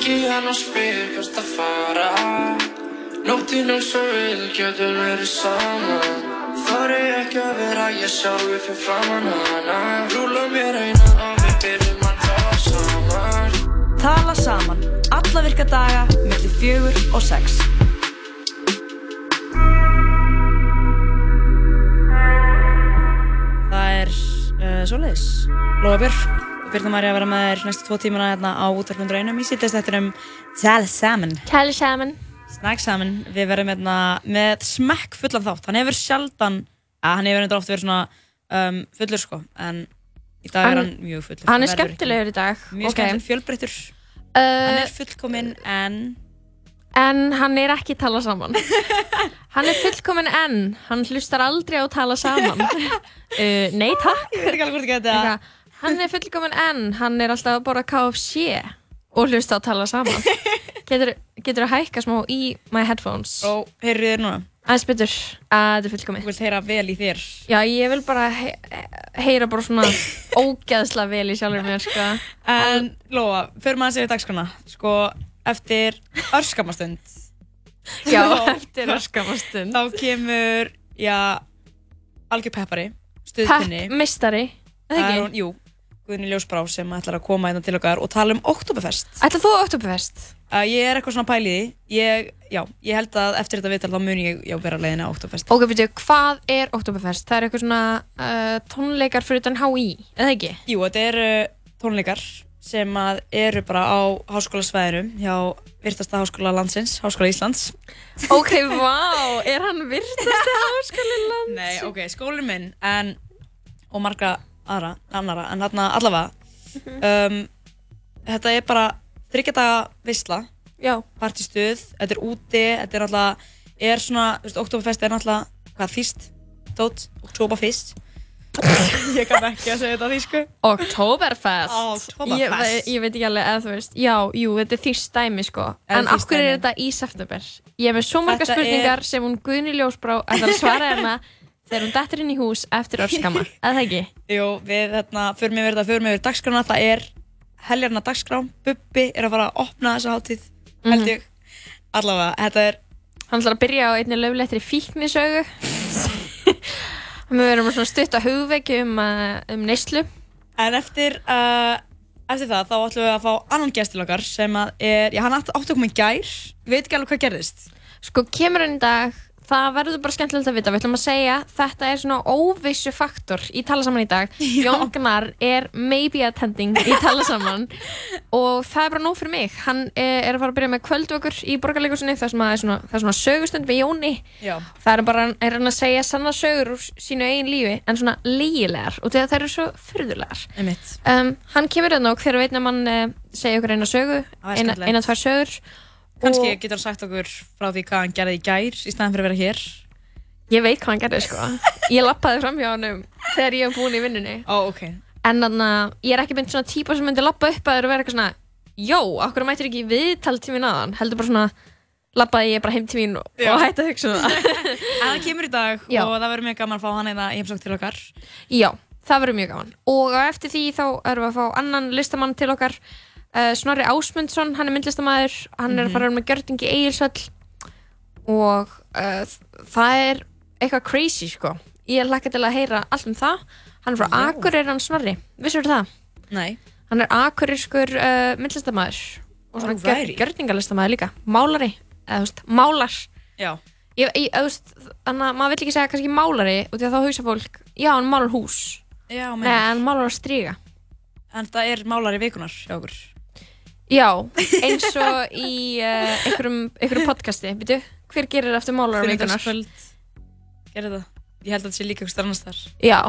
Ringi hann og spyr hvert að fara. Nóttinn eins og við getum verið saman. Þar er ekki að vera ég sjálfi fyrir framann hana. Rúla mér eina og við byrjum að tala saman. Tala saman, alla virka daga, millir fjögur og sex. Það er uh, svoleiðis. Lóa Björk og Birna Marja að vera með þér næstu tvo tímana hérna á útvarpundur einum. Ég sýttist þetta um Tala saman. Tala saman. Snakk saman. Við verðum hérna með smekk fullan þátt. Hann hefur sjaldan, að hann hefur eitthvað oft verið svona um, fullur sko, en í dag er Hann- hann mjög fullur. Hann er Það skemmtilegur í dag. Mjög ok. skemmtilegur, fjölbreyttur. Hann Uh, er fullkominn en en hann er ekki tala saman. hann er fullkominn en hann hlustar aldrei á tala saman. uh, nei takk. Ég veit ekki alveg hvort ekki þetta. Eitthvað, Hann er fullkominn en hann er alltaf að borða KFC og hlusta á tala saman. Getur, getur að hækka smá í my headphones. Og heyrðu þér núna? Aðeins betur að þetta er fullkomið. Þú vilt heyra vel í þér. Já, ég vil bara he heyra bara svona ógeðslega vel í sjálfur mér, sko. En Lóa, fyrir maður að segja dagskona. Sko, eftir örskamastund. Já, þá- eftir örskamastund. Þá kemur, já, algjör peppari. Pepp Stuðpinni. mistari, Það eða ekki? jú, Guðni Ljósbrá sem ætlar að koma hérna til okkar og tala um Oktoberfest. Ætla þú Oktoberfest? Uh, ég er eitthvað svona pæl í því. Ég, já, ég held að eftir þetta viðtal þá mun ég já, vera leiðin á Oktoberfest. Ok, veitu, hvað er Oktoberfest? Það er eitthvað svona uh, tónleikar fyrir utan HÍ, eða ekki? Jú, þetta eru tónleikar sem að eru bara á háskólasvæðinum hjá virtasta háskóla landsins, Háskóla Íslands. Ok, vá, er hann virtasti háskóli land? Nei, ok, skólinn minn en, og marga aðra, annara, en þarna allavega um, þetta er bara þryggjadaga veisla Já. partistuð, þetta er úti þetta er náttúrulega, er svona þú veist, Oktoberfest er náttúrulega, hvað, þýst dót, Oktoberfest ég kann ekki að segja þetta á þýsku Oktoberfest. Oktoberfest. Ég, ve- ég veit ekki alveg eða þú veist, já, jú, þetta er þýrst dæmi sko. En af hverju er þetta í september? Ég hef með svo marga spurningar er- sem hún Guðni Ljósbrá ætlar að svara hérna þegar hún dettur inn í hús eftir örskama. Eða það ekki? Jú, við hérna, förum yfir þetta, förum yfir dagskrána, það er heljarna dagskrá, Bubbi er að fara að opna þessa hátíð, held ég, allavega, þetta er, Hann ætlar að byrja á einni löflettri fíknisögu. Við verum svona stutt á hugveki um, uh, um neyslu. en eftir, uh, eftir það, þá ætlum við að fá annan gest til okkar sem að er, já, hann átti að koma í gær, ég veit ekki alveg hvað gerðist. Sko, kemur hann í dag, það verður bara skemmtilegt að vita. Við ætlum að segja, þetta er svona óvissu faktor í tala saman í dag. Jóngnar er maybe attending í tala saman og það er bara nóg fyrir mig. Hann er, er að fara að byrja með kvöldvökur í borgarleikusinni, það sem að er svona, það er svona sögustund með Jóni. Já. Það er bara, er hann að segja sanna sögur úr sínu eigin lífi, en svona lígilegar og þegar þær eru svo furðulegar. Einmitt. Um, hann kemur hérna og hver veit að mann uh, segja okkur eina sögu, Það eina, eina tvær sögur. Kannski getur hann sagt okkur frá því hvað hann gerði í gær í staðan fyrir að vera hér. Ég veit hvað hann gerði sko Ég lappaði fram hjá hann þegar ég hef búin í vinnunni Ó, ok. En þannig að ég er ekki mynd svona típa sem myndi lappa upp að þér og vera eitthvað svona Jó, okkur mættir ekki viðtal til mín aðan Heldur bara svona Lappaði ég bara heim til mín og, og hætti að hugsa um það En hann kemur í dag Já. og það verður mjög gaman að fá hann eða í heimsók til okkar. Já, það verður mjög gaman Og eftir því þá erum við að fá annan listamann til okkar uh, Snorri Ásmundsson, hann er myndlistamæður Hann er að fara með gjörðingi Egilsvöll Og uh, það er eitthvað crazy sko Ég hlakka til að heyra allt um það Hann er frá hann Snorri Vissur það? Nei. Hann er akureyskur uh, myndlistamæður Og svona gjör, Alrighty. gjörningalistamaður líka Málari, eða þú veist, málar Já. Ég, ég, þú veist, þannig að maður vill ekki segja kannski málari og því að þá hugsa fólk, já, hann málar hús Já, Nei, meina. hann málar að stríga En það er málari vikunar hjá okkur. Já, eins og í uh, einhverjum, einhverjum podcasti Býtu, hver gerir eftir málar á vikunar? Sunnudagskvöld. Gerði það. Ég held að það sé líka eitthvað annars þar. Já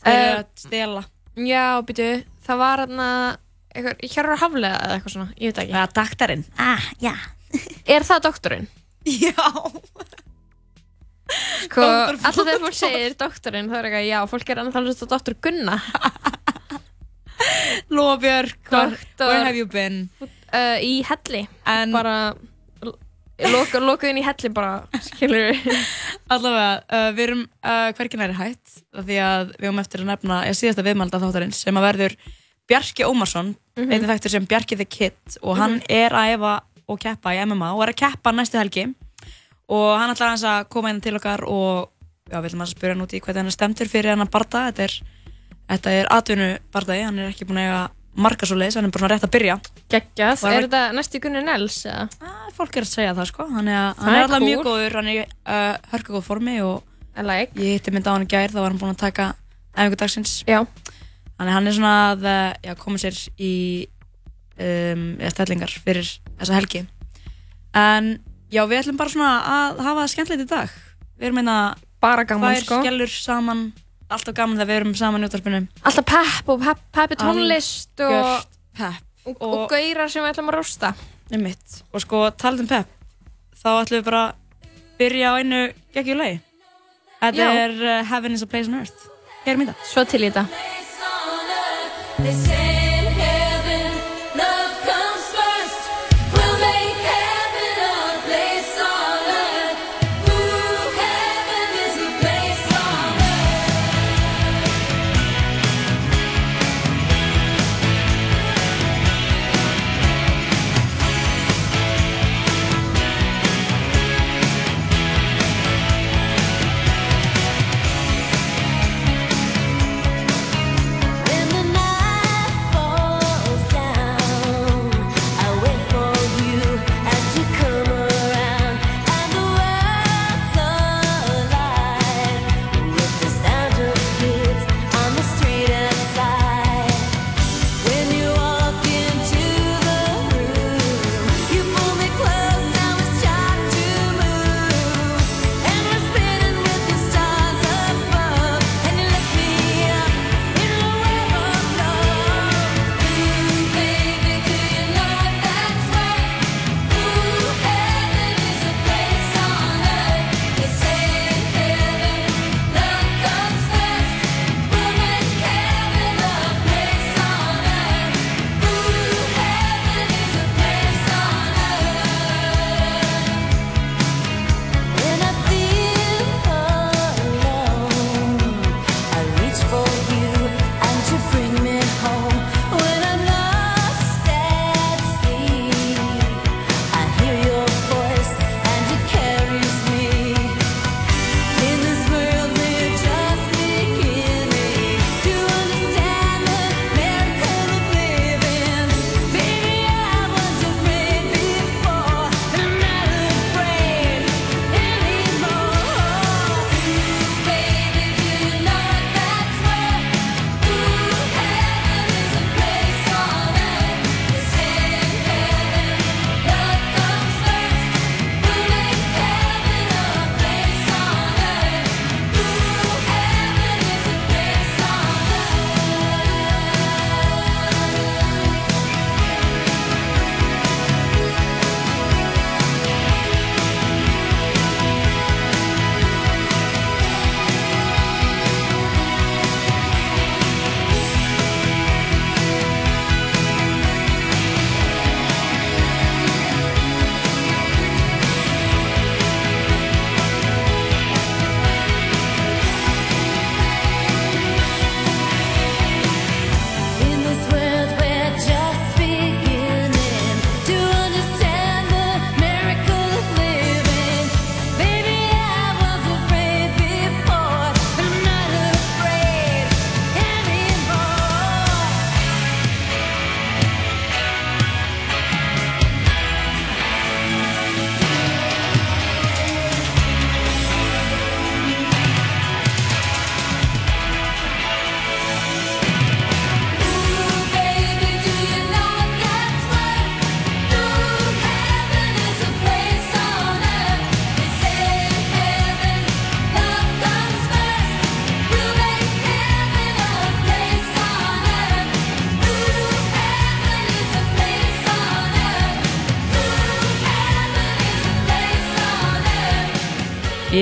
Þeir eru Eh, að stela. Já, býtu, það var hann að Hjörður Haflega eða eitthvað svona, ég veit ekki Það er daktarinn. Ah, já. Er það doktorinn? Já. Sko, alltaf þegar fólk segir doktorinn þá er eitthvað, já, fólk er annað að hlusta á doktor Gunna Lofbjörg, where, have you been? uh, í helli En bara loka, lokuð inn í helli bara, allavega, uh, við erum uh, hvergi næri hætt því að við höfum eftir að nefna ég síðasta viðmalda þáttarins sem að verður Bjarki Ómarsson, mm -hmm. þekktur sem Bjarki the Kid og hann mm -hmm. er að efa og keppa í MMA og er að keppa næstu helgi og hann ætlar að koma inn til okkar og já, við ætlum að spyrja hann út í hvað hann stemtur fyrir hann að barda þetta er, þetta er atvinnu bardaði, hann er ekki búin að eiga marga svo leiðis, hann er bara rétt að byrja Geggjað, er þetta næstu Gunnar Nels? Ja? Fólk er að segja það sko, hann er, hann er alltaf cool. mjög góður, hann er í uh, hörkugóð formi og like. ég hitti mynda á hann í gær, þá var hann búin að taka efingu dagsins Þannig hann er svona að uh, já, koma sér í um, stellingar fyrir þessa helgi en já, við ætlum bara svona að hafa það skemmtilegt í dag við erum einna hérna bara gaman sko tvær skellur saman alltaf gaman þegar við erum saman í útvarpinu. Alltaf pepp og pepp, peppi tónlist og, pepp. og, og, og gauðra sem við ætlum að rústa. Og sko talað um pepp þá ætlum við bara að byrja á einu geggjulegi þetta er uh, Heaven is a place on earth. Hér er mynda. Svo til í þetta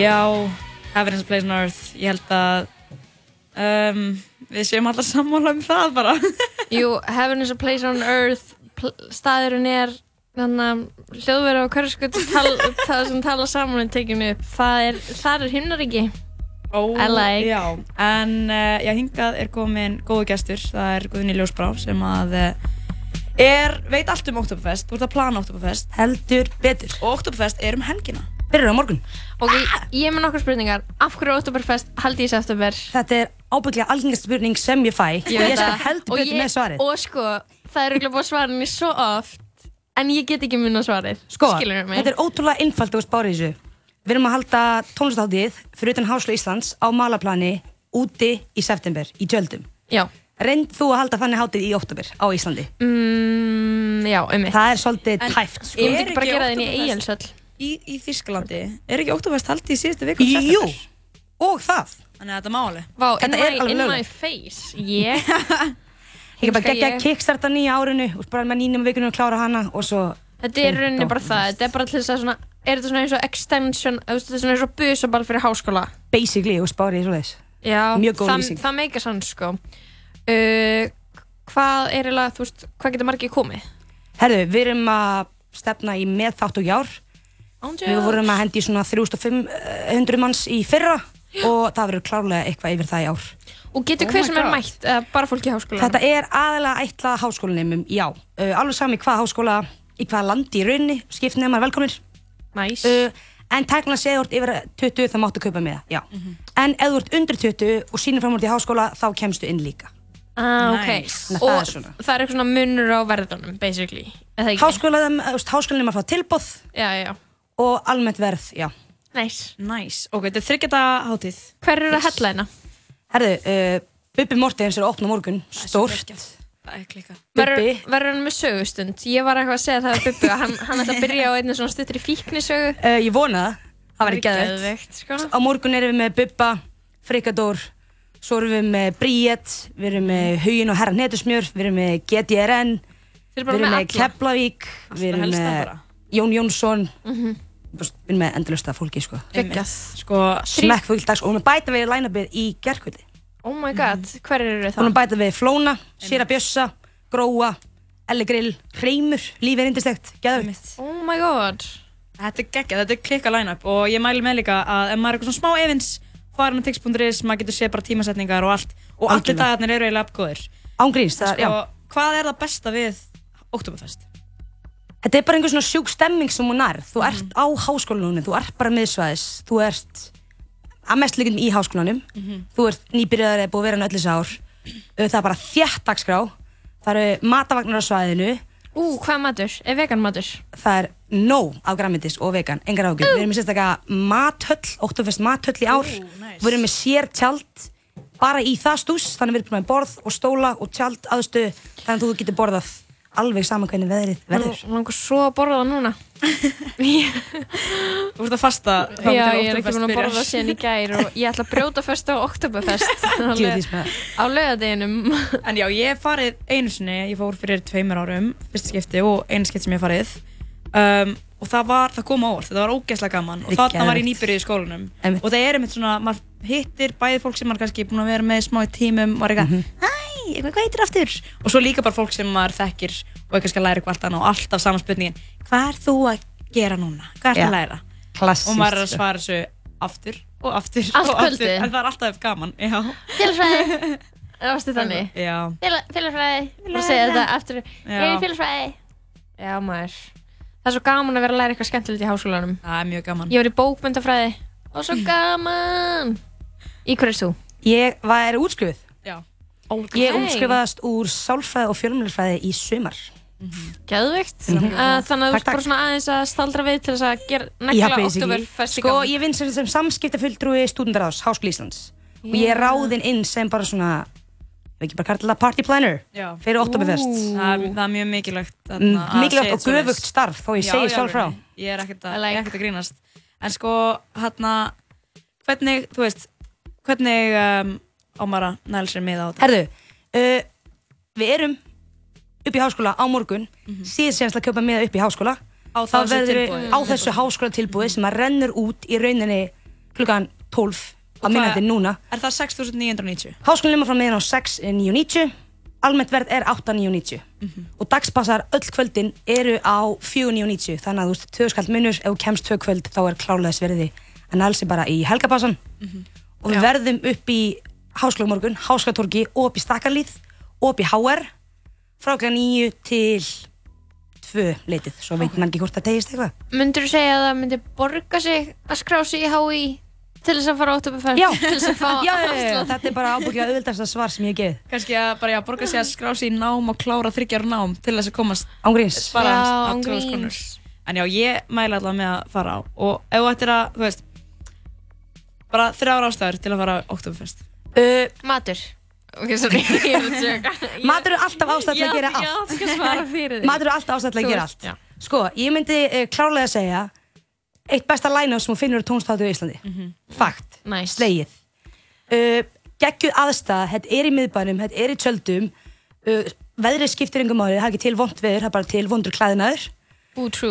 Já, Heaven is a place on earth, ég held að um, við séum allar sammála um það bara. Jú, Heaven is a place on earth, staðurinn er hljóðverð á hverjasköld tal, tal, sem tala saman og tekjum upp, það er, er himnaríki. Ó, I like. Já, en uh, já, hingað er komin góðu gestur, það er Guðni Ljósbrá sem að uh, er, veit allt um Oktoberfest, þú ert að plana Oktoberfest Heldur betur. og Oktoberfest er um helgina. Byrjar á morgun. Ok, ég er með nokkur spurningar. Af hverju er Oktoberfest haldið í september? Þetta er ábygglega algengast spurning sem ég fæ og ég skal heldur Og betur ég- með svarið. Og sko, það er auðvitað búið að svara henni svo oft, en ég get ekki munna svarið. Sko, Skilurðu mig? þetta er ótrúlega einfalt að spára í þessu. Við erum að halda tónlistáttið fyrir utan Háskóla Íslands á malaplani úti í september í tjöldum. Já. Reynd þú að halda þannig hátíð í oktober á Íslandi? Mm, já, um mitt. Það er svolítið tæft, sko. Ég myndi ekki bara gera það inn í Oktoberfest- Egilsöll. Í, í Þísklandi, er ekki Oktoberfest haldið í síðustu viku? Jú, september? og það. Þannig að þetta má alveg. Vá, in, Þetta er my, alveg in my löglegt. face. Ég, Ég er bara geggja ég- kickstarta nýja árinu og bara með nýjum vikunum að klára hana og svo... þetta er í rauninni bara það. Þetta er bara til þess að svona, er þetta svona eins og extension, þú veist, þetta er svona eins og busaball fyrir háskóla. Basically, og spári í svo leiðis. Já, Mjög góð það, lýsing. það meikar sann sko uh, Hvað er eiginlega, þú veist, hvað getur margir komið? Herðu, við erum að stefna í með þátt og jár. Ándjö Við vorum að hendi svona 3500 manns í fyrra og það verður klárlega eitthvað yfir það í ár. Og getur Oh hver sem er God. mætt, eða bara fólk í háskóla? Þetta er aðalega ætlað háskólanemum, já. Uh, alveg sami hvað háskóla, í hvaða landi í rauninni, skipt nefnar velkomnir. Næs Uh, en segið þú ert yfir 20 þá máttu kaupa með það, já. En ef þú ert undir 20 og sýnir fram úr til háskóla þá kemstu inn líka. ah, ok Nice. Að Og það er svona. það er eitthvað svona munur á verðunum, basically Eða ekki? Háskólanemar háskóla fá tilbóð Já, já, og almennt verð, já. næs Næs. Ok, þetta er þryggjata hátíð. Hver eru að hella hérna? Herðu, uh, Bubbi Mortens er að opna morgun, stórt. Er. Verður hann með sögustund? Ég var eitthvað að segja það að Bubbi að hann, hann ætla að byrja á einnig svona stuttri fíknisögu Uh, ég vona það, það væri geðveikt. Sko Á morgun erum við með Bubba, Frikador, svo erum við með Bríett, við erum með Hugin og Herra Hnetusmjör, við erum með GDRN, við erum með Keflavík, við erum með. Jón Jónsson, Mhm. við erum með endurlusta fólki, sko. Sko, Smekkfull dags og erum að bæta við line-upið í gerkvöldi. Oh my god, hver eru það? að bæta við Flóna, Sýra Bjössa, Gróa, Elle Grill, Reymur, lífið er indislegt, geðveikt. Oh my god þetta er geggjað, þetta er klika line-up og ég mæli með líka að ef maður er eitthvað svona smá evins, farin á tix.is, maður getur séð bara tímasetningar og allt og allir dagarnir eru eiginlega uppgóðir. Ángríns, það er, Sko, já. hvað er það besta við Oktoberfest? Þetta er bara einhver svona sjúk stemming sem hún er. Þú ert á háskólanum, þú ert bara miðsvæðis, þú ert að mest líkjum í háskólanum, þú ert nýbyrjaðar eða búið að vera hann öll þessi ár. Uh, Það er bara þjætt dagskrá, það eru matavagnar á svæðinu, Ú, hvað matur? Er vegan matur? það er nóg af græmitis og vegan, engar ágjur. Við erum með sérstaklega mathöll, óttafest mathöll í ár. nice. Við erum með sér tjald bara í það stús, þannig við erum með borð og stóla og tjald aðstöðu, þannig að þú getur borðað alveg saman hvernig veðrið verður. Nú langar svo að borða það núna. Þú ert að fasta Já, ég er ekki búin að borða það síðan í gær og ég ætla að brjóta fest á Oktoberfest á laugardeginum. En já, ég hef farið einu sinni, ég fór fyrir tveimur árum, fyrsta skipti og einu skipti sem ég hef farið. Um, og það var, það kom á orð, þetta var ógeðslega gaman. Og þarna var ég nýbyrjuð í skólanum. Einmitt. og það er einmitt svona, maður hittir bæði fólk sem maður kannski búin að vera með smá í tímum og er eitthvað, Mhm. hæ, eitthvað, hvað heitir aftur? Og svo líka bara fólk sem maður þekkir og er kannski að læra eitthvað allt annað og alltaf sama spurningin, hvað er þú að gera núna? Hvað er Já. að læra? Klassíst. Og maður er að svara þessu aftur og aftur Allt og aftur, kvöldið? en það er alltaf gaman, já. Félagsfræði Það varstu þannig Já, Félagsfræði Bara segja þetta er í já, félagsfræði Já maður Það er svo gaman að vera að læra eitthvað skemmtilegt í háskólanum það er mjög gaman. Ég var í bókmyndafræði Og svo gaman Í hverju er þú? Ég var útskrifuð. Já. Okay. Ég útskrifaðast úr sálfræði og fjölmjölfræði í sumar. Geðveikt Mhm. uh, Þannig að þú ert bara svona aðeins að staldra við til þess að gera basically. Oktoberfest í Sko, gang ég vinn sem, sem samskiptafulltrúi stúdendaráðs Háskóla Íslands. Og ég er ráðinn inn sem bara svona, ég veit ekki bara kalla það party planner Já. fyrir Oktoberfest. Það er, það er mjög mikilvægt Mm, þarna að Mikilvægt segja og þetta svoleiðis. göfugt starf, þó ég segi sjálf frá. Ég er ekkert að, like. að grínast En sko, hérna Hvernig, þú veist Hvernig um, á maður að næla sér með á þetta? Herðu, uh, við erum upp í háskóla á morgun, síðan séðast að köpa með upp í háskóla. Á Þá verður tilboði. á þessu háskóla tilbúið sem að rennur út í rauninni klukkan 12 á minnandi núna. Er það 6.990? Háskólinn er frá meðan á 6.990, almennt verð er 8.990 og dagspassar öll kvöldin eru á 4.990 þannig að þú veist, tvö skall munur, ef þú kemst tvö kvöld þá er klárlega þess verði en alls er bara í helgapassan og við verðum upp í Háskóla morgun, Háskólatorgi og upp í Stakkarlíð og upp í HR frá kl. 9 til 2 leitið, svo veit mann ekki hvort það tegist eitthvað Myndur þú segja að það myndi borga sig að skrá sig í HÍ til þess að fara á Oktoberfest? Já, Til þess að fá já, já, já, já, þetta er bara ábúklega auðvitaðsta svar sem ég hef gefið Kannski að bara já, borga sig að skrá sig í nám og klára þryggjar nám til þess að komast Ángríns spara Já, á án 2000 krónur. gríns. En já, ég mæla alltaf með að fara á og ef þú ættir að, þú veist bara þrjár ástæður til að fara Oktoberfest uh, Matur. Ok, sorry. Matur er alltaf ástæð til að gera allt. Matur er alltaf ástæð til að gera allt já. Sko, ég myndi uh, klárlega að segja eitt besta line-up sem þú finnur á tónstáttu í Íslandi Fakt, Nice. slegið uh, Geggjuð aðstæð, þetta er í miðbænum, þetta er í tjöldum uh, Veðrið skiptir yngum máli, það er ekki til vond veður, það er bara til vondur klæðinaður.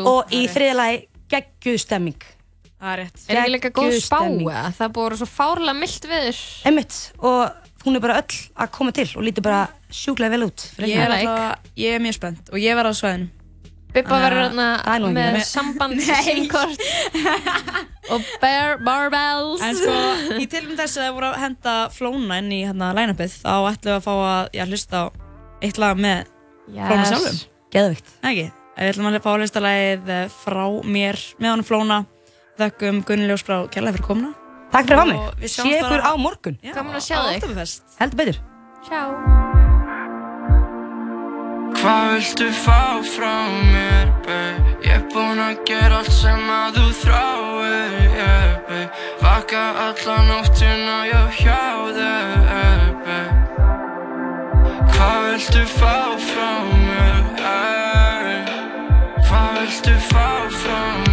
Og í þriða lagi, geggjuð stemming Það er rétt Er ekki líka góð geggjuð spá stemming. eða? Það búið að vera svo fárlega mildt viður. Einmitt, og hún er bara öll að koma til og lítur bara sjúklega vel út Ég er, alltaf, ég er mjög spennt og ég verð á svæðinu Bippa verður er hérna með það. samband símkort og bear barbells. En sko, í tilum þess að það voru að henda flóna inn í hérna line-upið þá ætlum við að fá að já, hlusta á eitt lag með flóna sjálfum Geðvikt Nei, ekki? Við ætlum að fá að hlusta lagið eh, frá mér með honum flóna Þökkum Gunni Ljósbrá kærlega fyrir komuna Takk fyrir að hafa mig, sé ykkur á morgun Gaman að sjá þig. Heldur betur. Hvað viltu fá frá mér, babe? Ég er búinn að gera allt sem að þú þráir, yeah, babe Vaka alla nóttina, já, hjá þér, babe Hvað viltu fá frá mér, hey? Hvað viltu fá frá mér,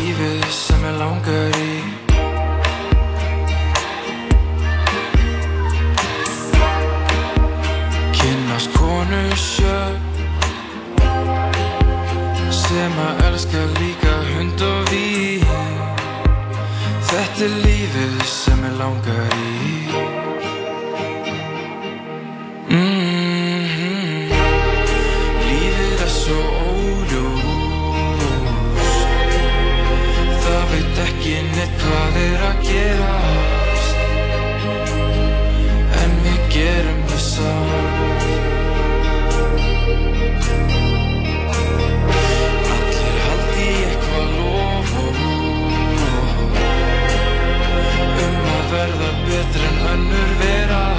lífið sem ég langar í Kynast konu sjö sem að elska líka hund og ví Þetta er lífið sem ég langar í verða betur en önnur vera.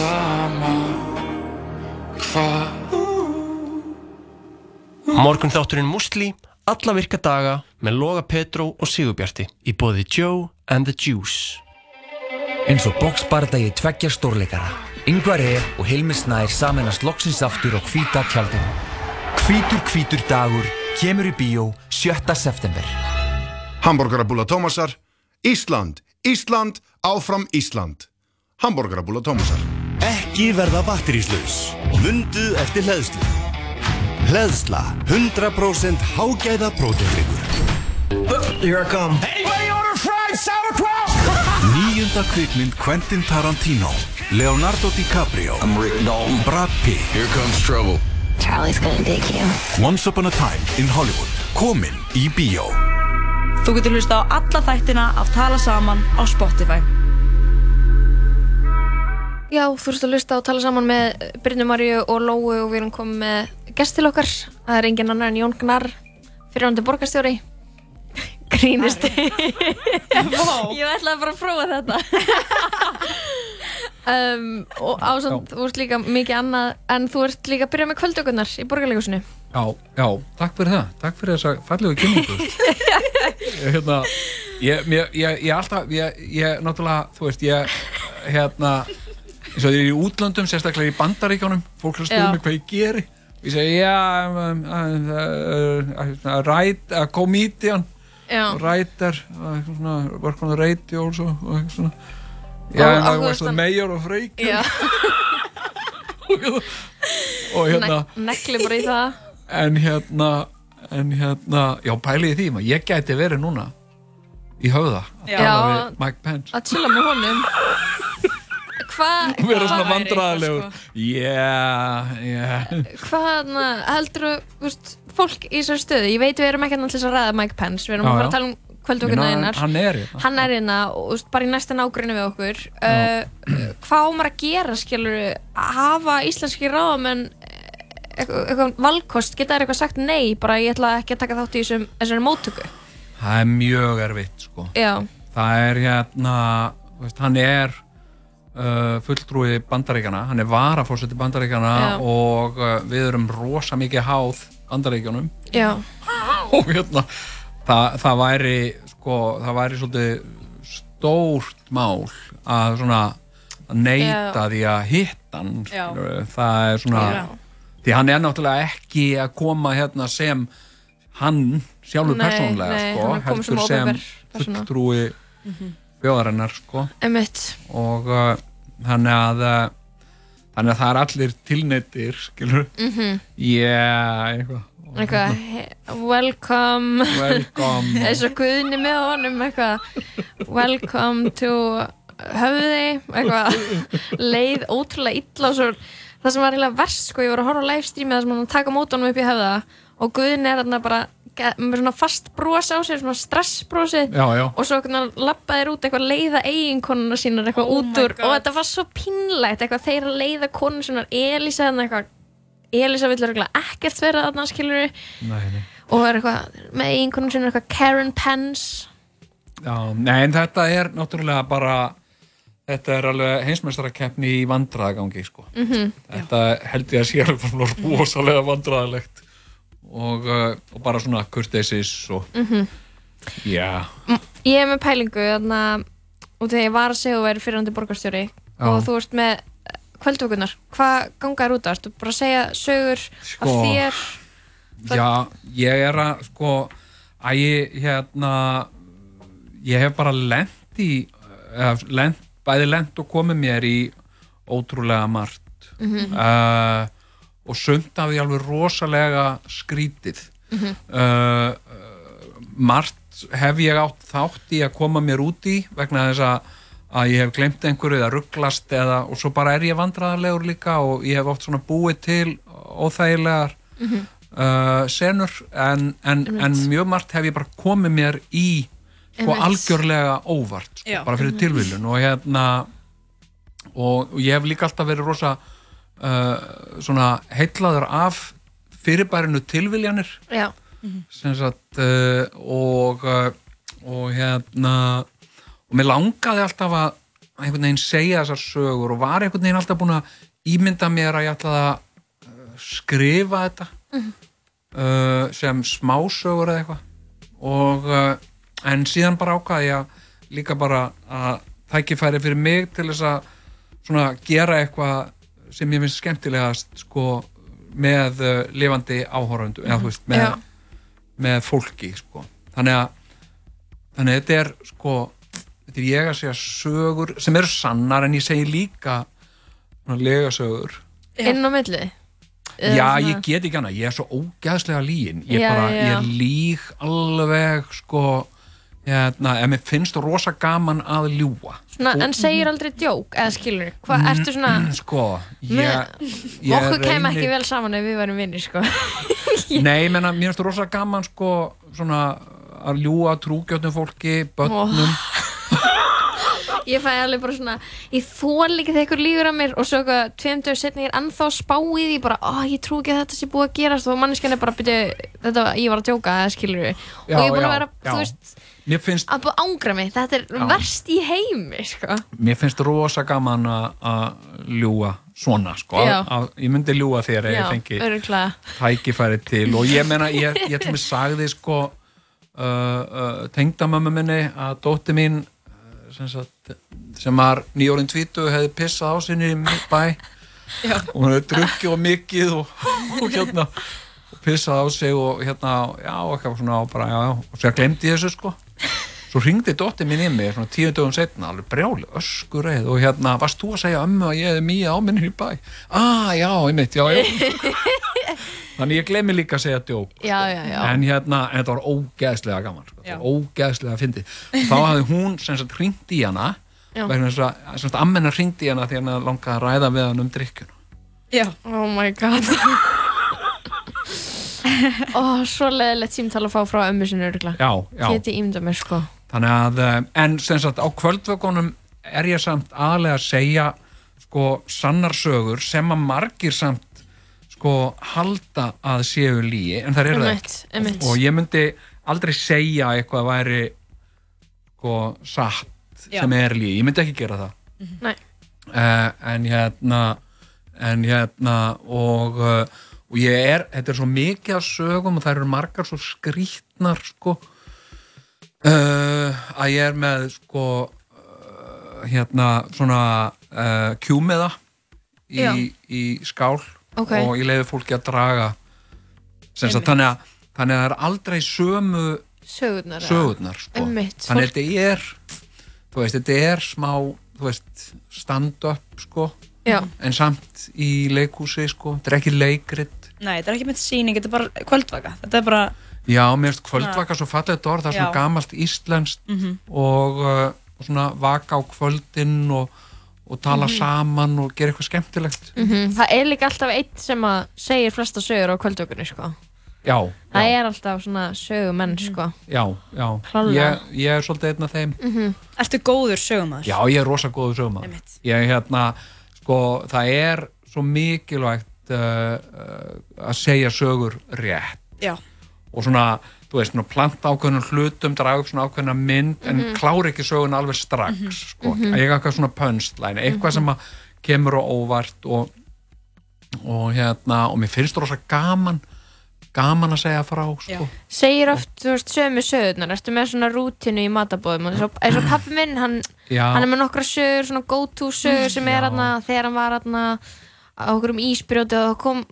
sama hvað. Morgun þátturinn Musli alla virka daga með Loga Petró og Sigurbjarti í boði Joe and the Juice. Eins og bóksbardagi tveggjar stórleikara Yngvar E. og Hilmi Snær samanast loksins aftur og hvita tjaldum Hvítur hvítur dagur kemur í bíó 7. september. Hamburgerabúla Tómasar Ísland, Ísland, áfram Ísland. Hamburgerabúla Tómasar. Ekki verða batteríslaus. Mundu eftir hleðslu. Hleðsla. 100% hágæða prótendryggur. Here I come. Anybody order fried sauerkraut? Nýjunda kvikmynd Quentin Tarantino Leonardo DiCaprio I'm Rick Dalton. Brad Pitt Here comes trouble. Charlie's gonna dig you. Once Upon a Time in Hollywood Komin í bíó Þú getur hlusta á alla þættina af Tala Saman á Spotify. Já, þú ert að hlusta og tala saman með Brynju Marju og Lóu og við erum komið með gest til okkar. Það er engin annar en Jón Gnar, fyrirhandi borgarstjóri. Grínist. Ég ætlaði bara að prófa þetta. um, og ásand, þú ert líka mikið annað, en þú ert líka að byrja með kvöldökunar í borgarleikúsinu. Já, já, takk fyrir það. Takk fyrir þessa fallegu kynningu. Hérna, ég, ég, ég, ég alltaf, ég, ég, náttúrulega, þú veist, ég, hérna, eins og ég er í útlöndum, sérstaklega í bandaríkjónum, fólk er Já. mig hvað ég geri. Og ég segi, já, writer, uh, svona, work on the radio og eitthvað svona. Já, Og- en og það hann- mayor of Reykjavík. Já, Og hérna, ne nekli bara í það. en hérna en hérna, já pæliði því maður, ég gæti verið núna í höfða að tala við Mike Pence Að chilla með honum. Hvað, svona væri eitthvað, yeah, yeah. Hvað heldur þú, fólk í þessari stöðu, ég veit við erum ekki til þess að ræða Mike Pence, við erum Já, að fara að tala um kvöldvökunna einar. hann er hérna. Hann er hérna og bara í næsta nágrunni við okkur. Uh, hvað á maður að gera skilur hafa íslenski ráðamenn eitthvað, eitthvað valkost geta þær eitthvað sagt nei, bara ég ætla ekki að taka þátt í þessum, þessari móttöku. Það er mjög erfitt sko. Já, það er hérna, veist, hann er uh, fulltrúi bandaríkjana hann er varafórseti bandaríkjana Já. og uh, við erum rosa mikið háð bandaríkjanum já, og hérna það, það væri sko, það væri svolítið stórt mál að svona að neyta því að hitta hann Já. skilurðu. það er svona Já. því hann er náttúrulega ekki að koma hérna sem hann sjálfur Nei, persónlega nei, sko, hann heldur sem opinber persóna. fulltrúi þjóðarinnar sko og uh, þannig að uh, þannig að það er allir tilneittir skilur mm yeah, eitthvað. Eitthvað, he- welcome. Welcome. Eins og guðni með honum eitthvað. Welcome to höfði eitthvað. Leið ótrúlega illa og svo það sem var eiginlega verst sko, ég var að horfa á livestreami þar sem hann taka mót honum upp í höfða og guðni er þarna bara með svona fast bros á sér, svona stressbrosið já, já og svo lappaðir út eitthvað leiða eiginkonuna sínar eitthvað Oh út úr God. og þetta var svo pínlegt eitthvað þeir að leiða konun sínar Elisa þarna eitthvað Elisa vill örugglega ekkert vera þarna skilur nei, nei. og er eitthvað með eiginkonun sínar eitthvað Karen Pence Já, nei, en þetta er náttúrulega bara þetta er alveg heimsmeistarakeppni í vandræðagangi sko. Mhm. þetta held ég að sé alveg svona rosalega vandræðalegt og, uh, og bara svona kurteisis og Mhm. já, Ég er með pælingu þarna og þegar ég var að segja að þú væri fyrirhandi borgarstjóri Já. og þú ert með kvöldvökunar hvað gangar út á? Ertu bara segja sögur Sko, af þér? Það- já, ég er að sko, að ég hérna ég hef bara lent í eða, lent, bæði lent og komið mér í ótrúlega margt Mhm. uh, og sumt af því alveg rosalega skrítið Mhm. uh, uh, margt hef ég átt þátt í að koma mér út í vegna þess að að ég hef glemt einhverju eða rugglast eða, og svo bara er ég vandræðarlegur líka og ég hef oft svona búið til óþægilegar Mhm. uh, senur en, en, en mjög margt hef ég bara komið mér í sko algjörlega óvart sko, Já. bara fyrir Mhm. tilviljun og hérna og, og ég hef líka alltaf verið rosa uh, svona heillaður af fyrirbærinu tilviljanir Já, sem sagt uh, og uh, og hérna og mér langaði alltaf að einhvern veginn segja þessar sögur og var einhvern veginn alltaf búin að ímynda mér að ég ætlaði að uh, skrifa þetta Mhm. uh, sem smásögur eða eitthvað og uh, en síðan bara ákvaði ég að líka bara að tækifæri fyrir mig til þess að svona gera eitthvað sem ég finnst skemmtilegast sko með uh, lifandi eða þú veist með, með fólki sko. Þannig að þannig að þetta er sko þetta er ég að segja sögur sem eru sannar en ég segi líka svona legasögur. Inn á milli? Já, svona- ég get ekki hana, ég er svo ógæðslega lígin ég Já, bara, já. ég líg alveg sko hérna, en mér finnst rosa gaman að ljúa Svona, en segir aldrei djók, eða skilur hvað, ertu svona sko, ég, ég okkur kem ekki vel saman ef við varum vinnir sko. Nei, ég menna, mér finnst rosa gaman sko, svona að ljúa trúgjötnum fólki, börnum. Ég fæ alveg bara svona ég þól ekki þegar ykkur lígur að mér og svo eitthvað tveim dögur setni ég er ennþá að spá í því bara, ó, ég trú ekki að þetta sé búið að gerast. Og manneskjan er bara, byrju, þetta, ég var að djóka eða skilur við, og ég er búin að vera já. þú veist, finnst, að búið ángra mig þetta er Já. verst í heimi sko. mér finnst rosa gaman að- ljúa svona sko, að, að, ég myndi ljúa þér ef ég fengi tækifæri til. Og ég meina, ég, ég til mig sagði sko uh, uh, tengdamömmu minni að dótti mín uh, sem, sagt, sem var nýjórinn tvítu hefði pissað á sinni í bæ. Já. og hún hefði drukkið og mikið og, og hérna og pissað á sig og hérna já, og eitthvað svona og bara, já, og sér glemdi ég þessu sko svo ringdi dóttir mín í mig svona tíu dögum setna, alveg brjáli, öskureið og hérna, varst þú að segja ömmu að ég hefði mýja á minni í bæ? Ah, já, einmitt, já, já. Þannig ég gleymi líka að segja djók já, já, já, en hérna, en þetta var ógeðslega gaman sko. Ógeðslega fyndið. Þá hafði hún sem sagt hringt í hana vegna þess að, ammennar hringt í hana því hann langaði að ræða við hann um drikkjun Já. oh my god ó, svo leðilegt símtal að fá frá ömmu Já, já, geti ímynda mér sko. Þannig að eh, en sem sagt, á kvöldvökunum er ég samt aðlega að segja sko sannarsögur sem að margir samt sko halda að séu líi en það eru það einmitt. og ég myndi aldrei segja eitthvað að væri sko satt Já. sem er líi, ég myndi ekki gera það. Nei. uh, en hérna en hérna og, uh, og ég er, þetta er svo mikið af sögum og það eru margar svo skrítnar sko uh, að ég er með sko uh, hérna svona uh, kjúmiða Já. í, í skál Ok. og ég leiði fólki að draga sagt, þannig að þannig að það er aldrei sömu sögurnar sögurnar sko. Einmitt, þannig að þetta er þú veist, þetta er smá stand-up sko Já. en samt í leikhúsi sko, þetta er ekki leikrit Nei, þetta er ekki með síning, þetta er bara kvöldvaka Þetta er bara, já, mér finnst kvöldvaka svo fallegt orð það er svona Já. gamalt íslenskt Mhm. og, uh, og svona vaka á kvöldin og, og tala Mhm. saman og gera eitthvað skemmtilegt Mhm, Það er líka alltaf eitt sem að segir flesta sögur á kvöldökunni sko. já, Það er alltaf svona sögumenn sko. já, já ég, ég er svolítið einn af þeim Mhm. ertu góður sögumæður? Já, ég er rosa góður sögumæður. Ég hérna, sko, það er svo mikilvægt að segja sögur rétt Já. og svona, þú veist, svona planta ákveðnum hlutum, draga upp svona ákveðna mynd en Mhm. klára ekki sögun alveg strax, Mhm. sko, Mhm. að ég eitthvað svona punchline, eitthvað sem að kemur á óvart og, og hérna, og mér finnst rosa gaman gaman að segja frá, sko. Segir oft, þú veist, sömu sögurnar Ertu með svona rútinu í matabóðum eins og, eins og pappi minn, hann, hann er með nokkra sögur, svona go to sögur sem er hann þegar hann var hann á okkur um ísbrjóti og það kom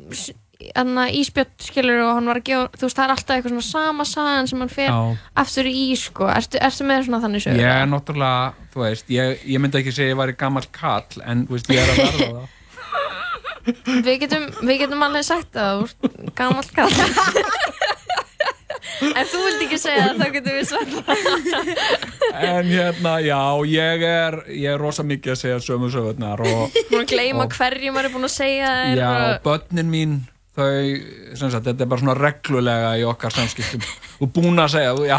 hann ísbrjót skilur og hann var að gefa þú veist, það er alltaf eitthvað svona sama sagan sem hann fer aftur í ís, sko Ertu, ertu með svona þannig sögur? Ég er náttúrulega, þú veist, ég, ég myndi ekki segja ég væri gammal kall, en þú veist, ég er að verða það. Við getum, við getum alveg sagt að þú ert gamall kall Ef þú vilt ekki segja það þá getum við sagt En hérna, já, ég er, ég er rosa mikið að segja sömu sögurnar og, Búin að gleyma Og- hverju maður er búin að segja já, og- börnin mín, þau, sem sagt, þetta er bara svona reglulega í okkar samskiptum. Ert búin að segja, já,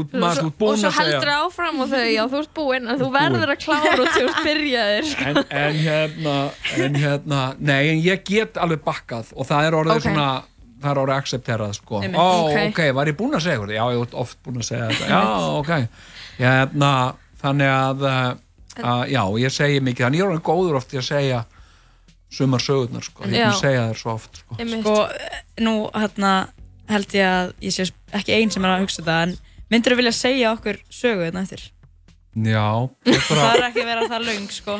ert maður, og svo segja. heldur áfram og þau, já þú ert búinn en þú verður að klára út þegar þú ert byrjaðir sko. En, en hérna, en hérna, nei, en ég get alveg bakkað og það er orðið Ok. svona, það er orðið accepterað, sko. Ó, Ok. ok, var ég búin að segja þetta? Já, ég er oft búin að segja þetta. Já, ok. Hérna, þannig að, uh, að, já, ég segi mikið, þannig ég er orðin góður oft í að segja sumar sögurnar, sko. Ég að Já. segja þær svo oft, sko. Sko, nú hérna held ég að ég sé ekki einn sem er að hugsa þetta en myndir þú vilja segja okkur sögu þetta eftir? Já, Það er ekki að vera það löng, sko.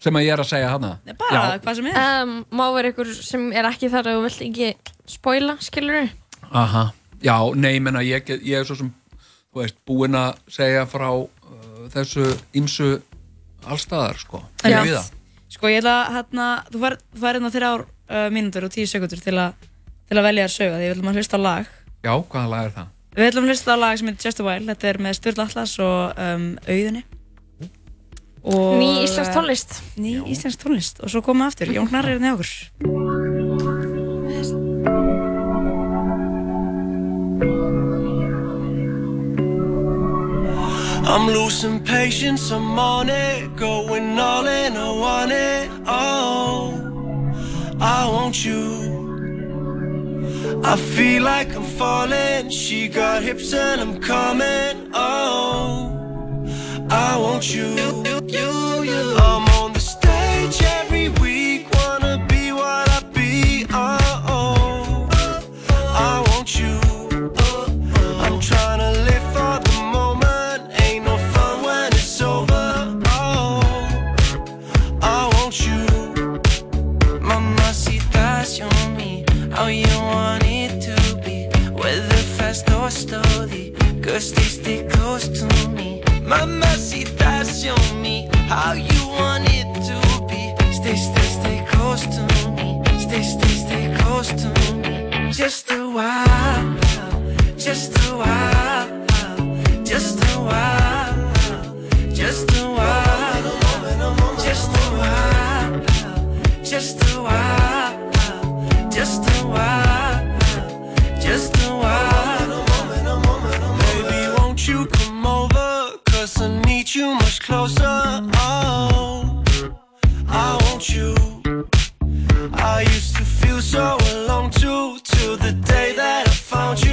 sem að ég er að segja hana Bara hvað sem er. um, Má vera ykkur sem er ekki þar að þú vilt ekki spoila, skilur þú? Aha, já, nei, ég menna ég, ég er svo sem, þú veist, búinn að segja frá uh, þessu ymsu allstaðar, sko Já. Sko ég ætla að hérna, þú fær, hérna þrjár uh, mínútur og tíu sekundur til, a, til að velja þér sögu því við ætlum að hlusta á lag. Já, hvaða lag er það? Við ætlum að hlusta á lag sem heitir Just a While, þetta er með Sturla Atlas og um, Auðunni. Og, Ný íslensk tónlist. Ný íslensk tónlist og svo komum við aftur, Jón Gnarr er hérna okkur. I'm losing patience, I'm on it, going all in, I want it, oh, I want you. I feel like I'm falling, she got hips and I'm coming, oh, I want you. I'm on the stage how you want it to be. Stay, stay, stay close to me. Stay, stay, stay close to me. Just a while. Just a while, just a while, just a while, just a while, just a while, just a while, just a while. Baby, won't you come over? Cause I need you much closer. Want you. I used to feel so alone too, till the day that I found you.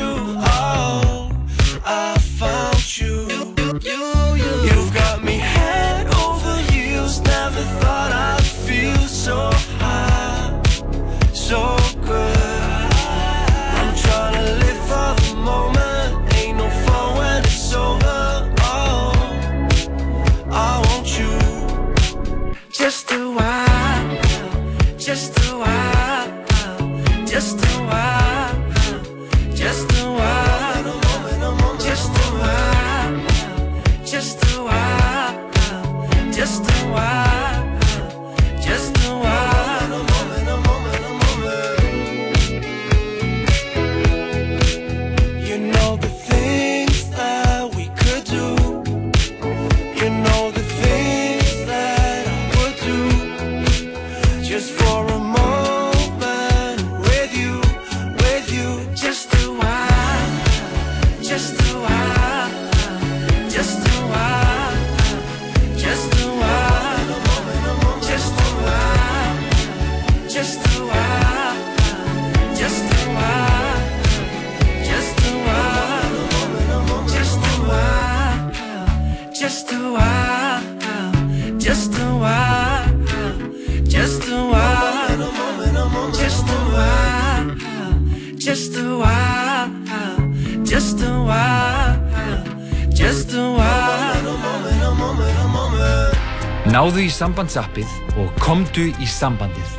Náðu í sambandsappið og komdu í sambandið.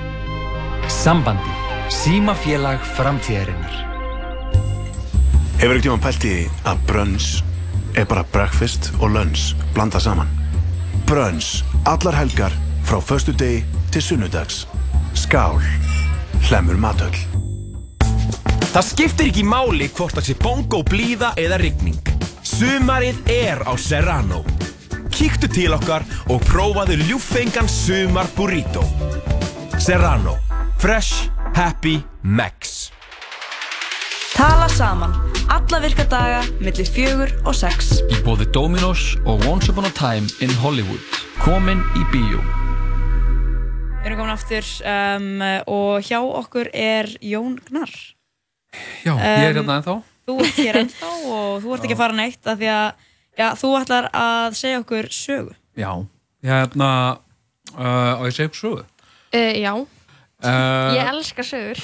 Sambandið. Símafélag framtíðarinnar. Hefur ekkert tíma pælt í að brunch er bara breakfast og lunch blanda saman? Brunch, allar helgar frá förstu degi til sunnudags. Skál, hlemur matöll. Það skiptir ekki máli hvort það sé bongo, blíða eða rigning. Sumarið er á Serrano. Kíktu til okkar og prófaðu ljúffengan sumar burrito. Serrano. Fresh, happy, max. Tala saman, alla virka daga, millir fjögur og sex. Í bóði Dominos og Once Upon a Time in Hollywood. Komin í bíó. Við erum komin aftur um, og hjá okkur er Jón Gnarr. Já, ég er Um, hérna ennþá. Þú ert hér ennþá og þú ert ekki að fara neitt af því að já, þú ætlar að segja okkur sögu. Já, hérna, uh, og ég segi sögu. Uh, já, Uh, ég elska sögur.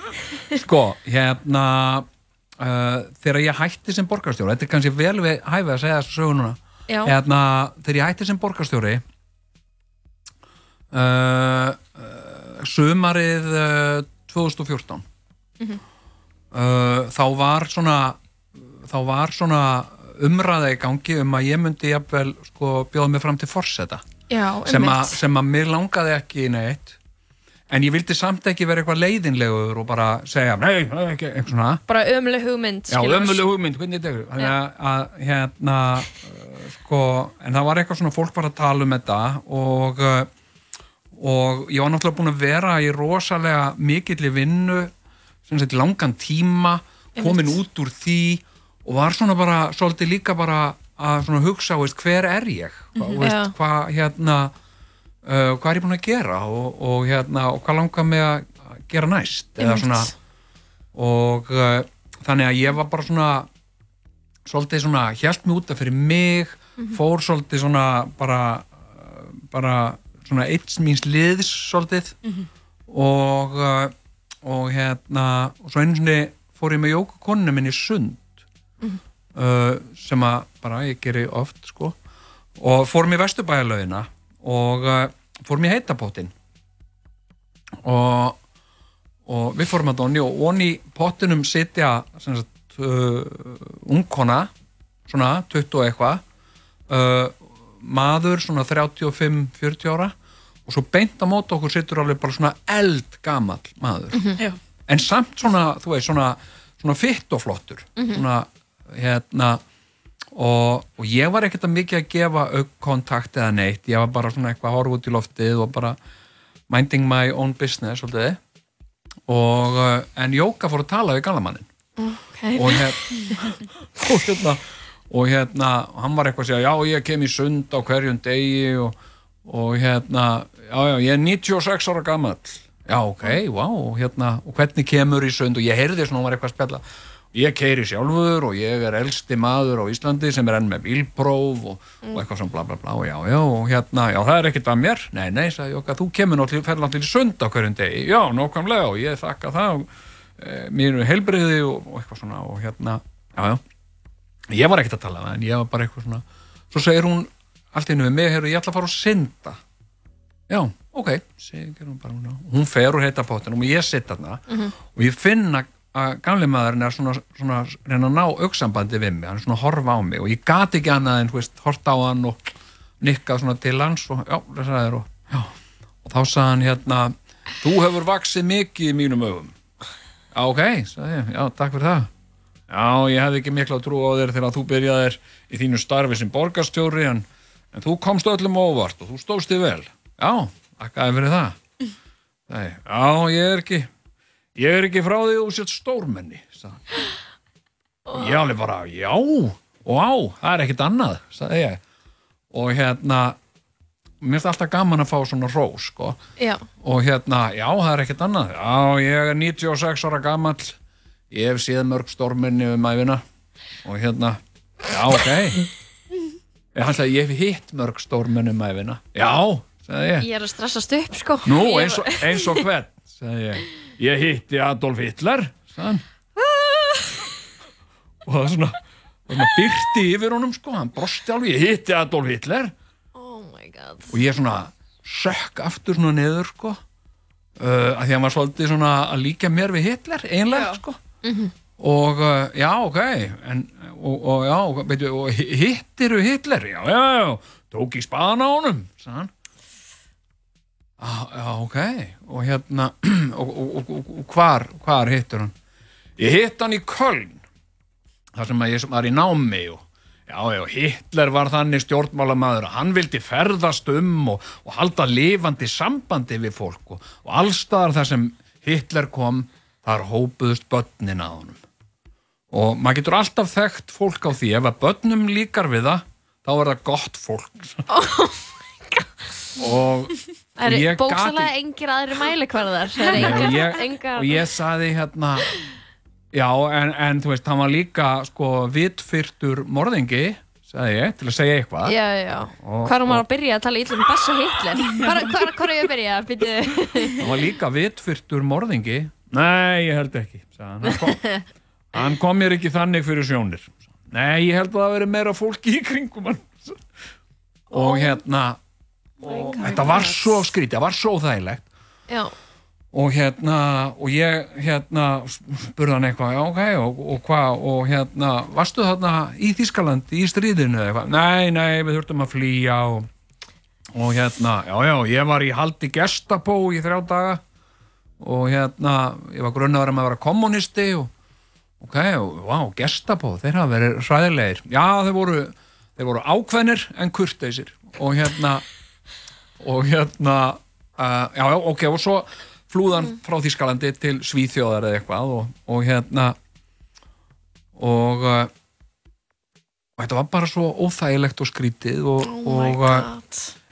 Sko, hérna, uh, þegar ég hætti sem borgarstjóra, þetta er kannski vel við hæfið að segja þessu sögu núna, Já. hérna, þegar ég hætti sem borgarstjóri uh, uh, sumarið uh, 2014 Mhm. uh, þá var svona þá var svona umræða í gangi um að ég myndi jafnvel sko bjóða mig fram til forseta. Já, sem, a, sem að mér langaði ekki í neitt. En ég vildi samt ekki vera eitthvað leiðinlegur og bara segja, nei, ekki eitthvað svona. Bara ömuleg hugmynd Já, ömuleg hugmynd, hvernig þetta er. Þannig að, að hérna uh, sko, en það var eitthvað svona fólk var að tala um þetta og uh, og ég var náttúrulega búin að vera í rosalega mikill í vinnu sem sagt langan tíma komin út úr því og var svona bara, svolítið líka bara að hugsa, veist, hver er ég Hva, Mhm. veist, Já. hvað hérna uh, hvað er ég búin að gera og, og hérna, og hvað langar mig að gera næst svona og uh, þannig að ég var bara svona svolítið svona hjælt mig út af fyrir mig Mhm. fór svolítið svona bara bara svona eitt míns liðs svolítið Mhm. og uh, og hérna og svo einu sinni fór ég með jókakoninu minni í sund Mhm. uh, sem að bara ég geri oft sko og fórum í vesturbæjarlaugina og uh, fórum í heitapottin og og við fórum að donni og onni pottinum sitja sem sagt, uh, ungkona svona 20 og eitthvað uh, maður svona 35-40 ára og svo beint á móti okkur situr alveg bara svona eldgamall maður Mhm. Já. en samt svona, þú veist, svona, svona fitt og flottur Mhm. svona, hérna og, og ég var ekkert að mikið að gefa aukkontakt eða neitt, ég var bara svona eitthvað að horfa út í loftið og bara minding my own business, svolítið. Og, uh, en Jóka fór að tala við galamannin okay. og, hér, og hérna og hérna, hann var eitthvað að segja já, ég kem í sund á hverjum degi og, og hérna já, já, ég er 96 ára gamall. Já, ok, og hérna og hvernig kemur í sund? Og ég heyrði svona, hann var eitthvað að spjalla ég keiri sjálfur og ég er elsti maður á Íslandi sem er enn með bílpróf og, og eitthvað svona bla bla bla. Og já, já, og hérna, já, það er ekkert að mér. Nei, nei, sagði Jóka, þú kemur náttúrulega í sund á hverjum degi, já, nákvæmlega og ég þakka það og e, mér er heilbriði og, og eitthvað svona og hérna, já, já. Ég var ekkert að tala en ég var bara eitthvað svona svo segir hún allt einu við mig heyrðu, ég ætla að fara og synda. Já, ok, segir hún bara hún, fer úr heita að gamli maðurinn er svona, svona reyna að ná auksambandi við mig, hann er svona að horfa á mig og ég gat ekki annað en, þú veist, horta á hann og nikkað svona til hans og já, það sagði þér og, já, og þá sagði hann hérna, þú hefur vaksið mikið í mínum já, ok, sagði ég, já, takk fyrir það. Já, ég hefði ekki mikla trú á þér þegar þú byrjaðir í þínu starfi sem borgarstjóri en, en þú komst öllum óvart og þú stóðst þig vel. Já, takkaði fyrir það. Nei, já, ég er ekki ég er ekki frá því að þú sett stórmenni og ég alveg bara, já, og á það er ekkit annað, og hérna mér finnst alltaf gaman að fá svona rós sko. Og hérna, já, það er ekkit annað. Já, ég er 96 ára gamall. Ég hef séð mörg stórmenni um æfina og hérna já, ok. Ég, hann sagði, ég hef hitt mörg stórmenni um æfina já, sagði ég. Ég er að stressast upp sko. Nú, eins og, eins og hvern, sagði ég. Ég hitti Adolf Hitler, sagði hann. Og það svona, svona byrti yfir honum, sko, hann brosti alveg, ég hitti Adolf Hitler. Oh my god Og ég svona sökk aftur svona niður, sko, uh, að því að hann var svolítið svona að líka mér við Hitler, einlega, sko. Mhm. Og uh, já, ok, en, og, og já, veitu, og hi- hittiru Hitler, já, já, já, tók í spaðan á honum, hann. Ah, ok, og hérna, og, og, og, og, hvar, hvar hittur hann? Ég hitt hann í Köln, þar sem að ég var í námi og já, já, Hitler var þannig stjórnmálamaður að hann vildi ferðast um og, og halda lifandi sambandi við fólk og, allstaðar þar sem Hitler kom, þar hópuðust börnin að honum. Og maður getur alltaf þekkt fólk á því, ef að börnum líkar við það, þá er það gott fólk. og, Það og eru bóksalega engir aðri mælikvarðar Það eru Nei, og engar, ég, engar og ég saði hérna já, en, en þú veist, hann var líka sko vitfyrtur morðingi sagði ég, til að segja eitthvað Já, já, Og- hvað er maður að byrja að tala ítlum Bassa Hitler? Hvað er ég að byrja? Býtu hann var líka vitfyrtur morðingi nei, ég held ekki sagði hann. Hann kom mér ekki þannig fyrir sjónir nei, ég held að það veri meira fólki í kringum hann og hérna og þetta var svo skrítið, það var svo þægilegt Já, og hérna og ég hérna spurði hann eitthvað, já ok, og, og hvað og hérna, varstu þarna í Þískalandi í stríðinu eða eitthvað? Nei, nei, við þurftum að flýja og, og hérna, já, já, ég var í haldi gestapó í þrjá daga. Og hérna, ég var grunnaður um að vera kommunisti og ok, og vá, gestapó, þeir hafa verið hræðilegir, já, þeir voru þeir voru ákveðnir en kurteisir. Og hérna og hérna uh, já, já, ok, og svo flúðan frá Þískalandi til Svíþjóðar eða eitthvað og, og hérna og uh, og þetta var bara svo óþægilegt og skrítið og, Oh og uh,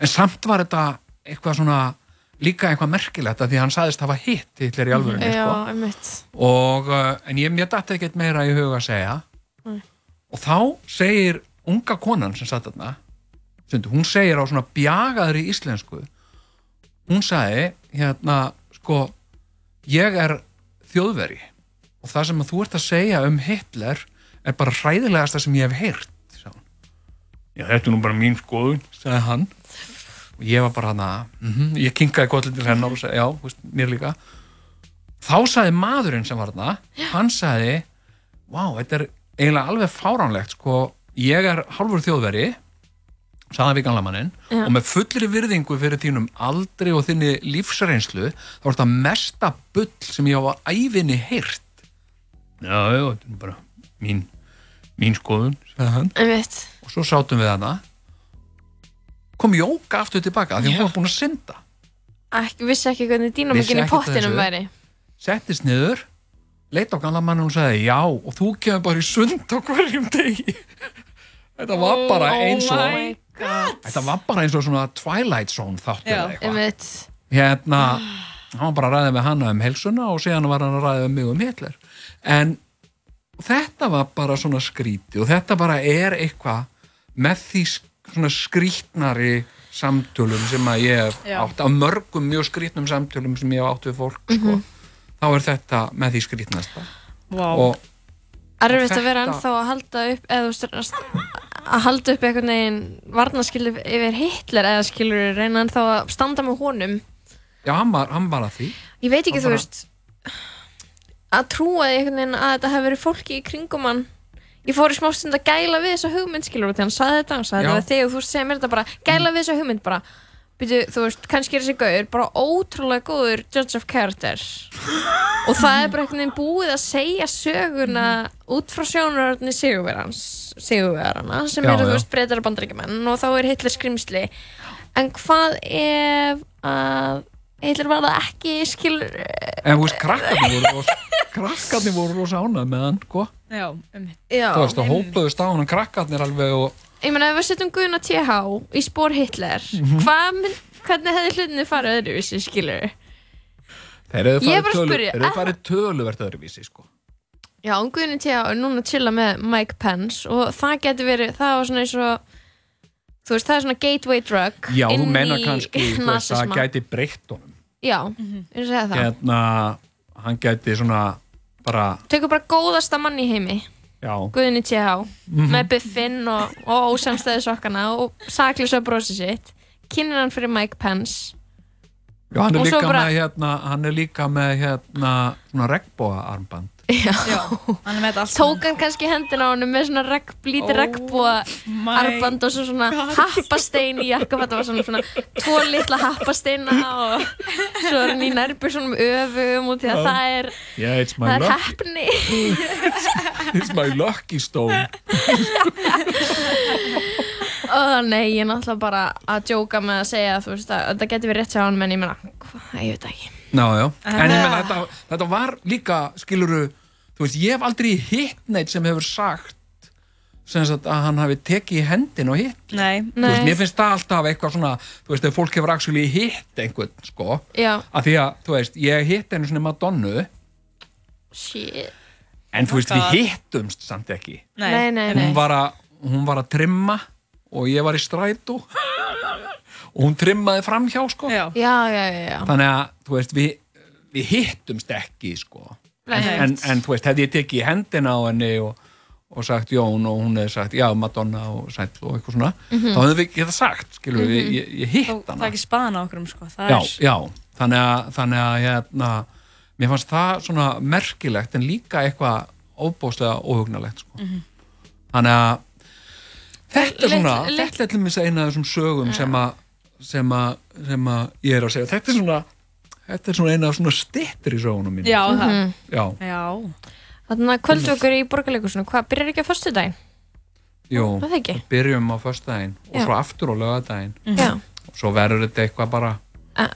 en samt var þetta eitthvað svona líka eitthvað merkilegt að því hann saðist hafa hitt Hitler í alvörunni já, sko. og, uh, en ég mér dætti ekkert meira í huga að segja. Nei. og þá segir unga konan sem satt þarna stundu, hún segir á svona bjagaðri íslensku hún sagði hérna sko ég er þjóðveri og það sem að þú ert að segja um Hitler er bara hræðilegasta sem ég hef heyrt já þetta er nú bara mín skoðun sagði hann. Og ég var bara hana mm ég kinkaði kollin til hennar og sagði já, þú veist, mér líka. Þá sagði maðurinn sem var þarna hann sagði, vá, þetta er eiginlega alveg fáránlegt sko, ég er halvur þjóðveri sagði við gamla mannin Já. og með fullri virðingu fyrir þínum aldri og þinni lífsreynslu þá er þetta mesta bull sem ég á að æfinni heyrt. Já, já, þetta er bara mín, mín skoðun. Og svo sátum við hana kom Jóka aftur tilbaka af því hún var búin að synda. Ekki, vissi ekki hvernig dýnamikinn í pottinum væri. Settist niður leit á gamla mann og hún sagði já og þú kemur bara í sund á hverjum degi. Þetta var bara eins og Oh my god! Þetta var bara eins og svona Twilight Zone þáttur eða eitthvað. hérna, hann var bara að ræða með hana um helsuna og síðan var hann að ræða um mig um Hitler. En þetta var bara svona skríti og þetta bara er eitthvað með því svona skrítnari samtölum sem að ég hef átt af mörgum mjög skrítnum samtölum sem ég hef átt við fólk sko, þá er þetta með því skrítnasta Vá. og Erfitt Og að vera ennþá að halda upp eða að- að halda upp einhvern veginn varnaskilu yfir Hitler eða skilur reyna ennþá að standa með honum? Já, hann var, hann var að því. Ég veit ekki, Hann þú veist að trúa einhvern veginn að þetta hefur verið fólki í kringum hann. Ég fór í smá stund að gæla við þessa hugmynd skilur þegar hann sagði þetta, hann sagði Já. þetta við þig og þú segir mér þetta bara, gæla við þessa hugmynd bara Býtu, þú veist, kannski er þessi gaur bara ótrúlega góður judge of character og það er bara einhvern veginn búið að segja söguna út frá sjónarörni sigurverans sigurverana sem Já, eru, þú veist, breytar bandaríkjumenn og þá er Hitler skrimsli en hvað ef að Hitler var það ekki skilur en þú veist, krakkarnir voru krakkarnir voru rosa ánað með hann sko. Já, um Já, þú veist, það hópaðust á hann krakkarnir alveg og ég meina ef við setjum Guðna TH í spór Hitler Mhm. hvað, mynd- hvernig hefði hlutinu farið öðruvísi skilur þeir eru Ég er farið, farið töluvert öðruvísi sko. Já, og Guðni TH er núna að chilla með Mike Pence og það getur verið, það var svona eins og þú veist, það er svona gateway drug já, þú menna í kannski þú veist, það gæti breytt honum. Já, ég er að segja það. Hérna, hann gæti svona bara, Tökur bara góðasta mann í heimi Guðni TH Mhm. með buffin og, og ósamstæði sokkana og saklisa brosi sitt kynir hann fyrir Mike Pence Já, hann er Og líka bara- með hérna, hann er líka með hérna svona regnbóa armband. Já. hann er með þetta allt tók hann kannski hendina á hann með svona regg, lítið Oh regnbúa my arband og svo svona happastein í jakka þetta var svona, svona tvo litla happasteina og svo er hann í nærbjörn svona öfum og því að Já. það er Yeah, it's my það er lucky, heppni it's my lucky stone. Ó, nei, ég er náttúrulega bara að djóka með að segja þú veist að þetta getur verið rétt hjá hann menn ég meina, hvað, ég veit ekki Já, já. En ég menna, þetta, þetta var líka, skiluru, þú veist, ég hef aldrei hitt neitt sem hefur sagt sem sagt að hann hafi tekið í hendin og hitt. Nei, Þú veist, mér finnst það alltaf eitthvað svona, þú veist, ef fólk hefur actually hitt einhvern, sko, Já, að því að, þú veist, ég hitt einu svona Madonnu, shit en þú veist, við hittumst samt ekki. Nei, nei, nei, nei. Hún var að, hún var að trimma og ég var í strætó og hún trimmaði framhjá, sko. Já. Já, já, já, já. Þannig að, þú veist, við, við hittumst ekki, sko. En, en, þú veist, hefði ég tekið hendina á henni og, og sagt Jón og hún hefði sagt já, Madonna og Sæll og eitthvað svona Mhm. þá hefði við getað sagt, skilur við, Mhm. ég, ég hitt hana Það er ekki spaðan á okkur sko. Það já, er, já, þannig að, þannig að hérna, mér fannst það svona merkilegt en líka eitthvað óbóðslega óhugnalegt sko. Mhm. þannig að þetta er svona, þetta er til mér eina af þessum sögum sem að, sem að ég er að segja þetta er svona, þetta er svona eina af svona stittir í sögunum mín Já, það. Mhm. já, já. Þannig að kvöldvökur í borgarleikusinu, hvað, byrjar ekki á föstudaginn? jú, Er það ekki? byrjum á föstudaginn og Já. svo aftur á lögadaginn Já. og svo verður þetta eitthvað bara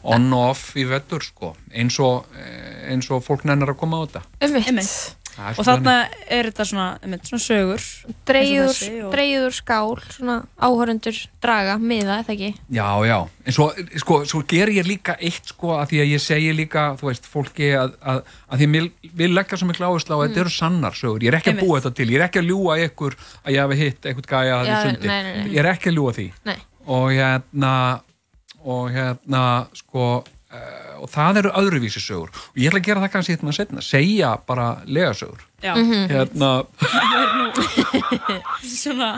on og off í vettur sko eins og, eh, eins og fólk nennir að koma á þetta Ummitt. Það er Og þarna er þetta svona, einmitt, svona sögur Dreiður, eins og dreiður skál, svona áhörundur draga, miða, eða ekki? Já, já, en svo, sko, svo ger ég líka eitt sko að því að ég segi líka, þú veist, fólki að, að, að því við leggja svo miklu áherslu á að Mm. þetta eru sannar sögur, ég er ekki að búa þetta til, ég er ekki að ljúa ykkur að ég hafi hitt eitthvað gæja að Já, því sundi, ég er ekki að ljúa því. Nei. og hérna og hérna, sko og það eru öðruvísi sögur. Og ég ætla að gera það kannski eitthvað setna, segja bara legasögur. Já. Mhm. hérna, svona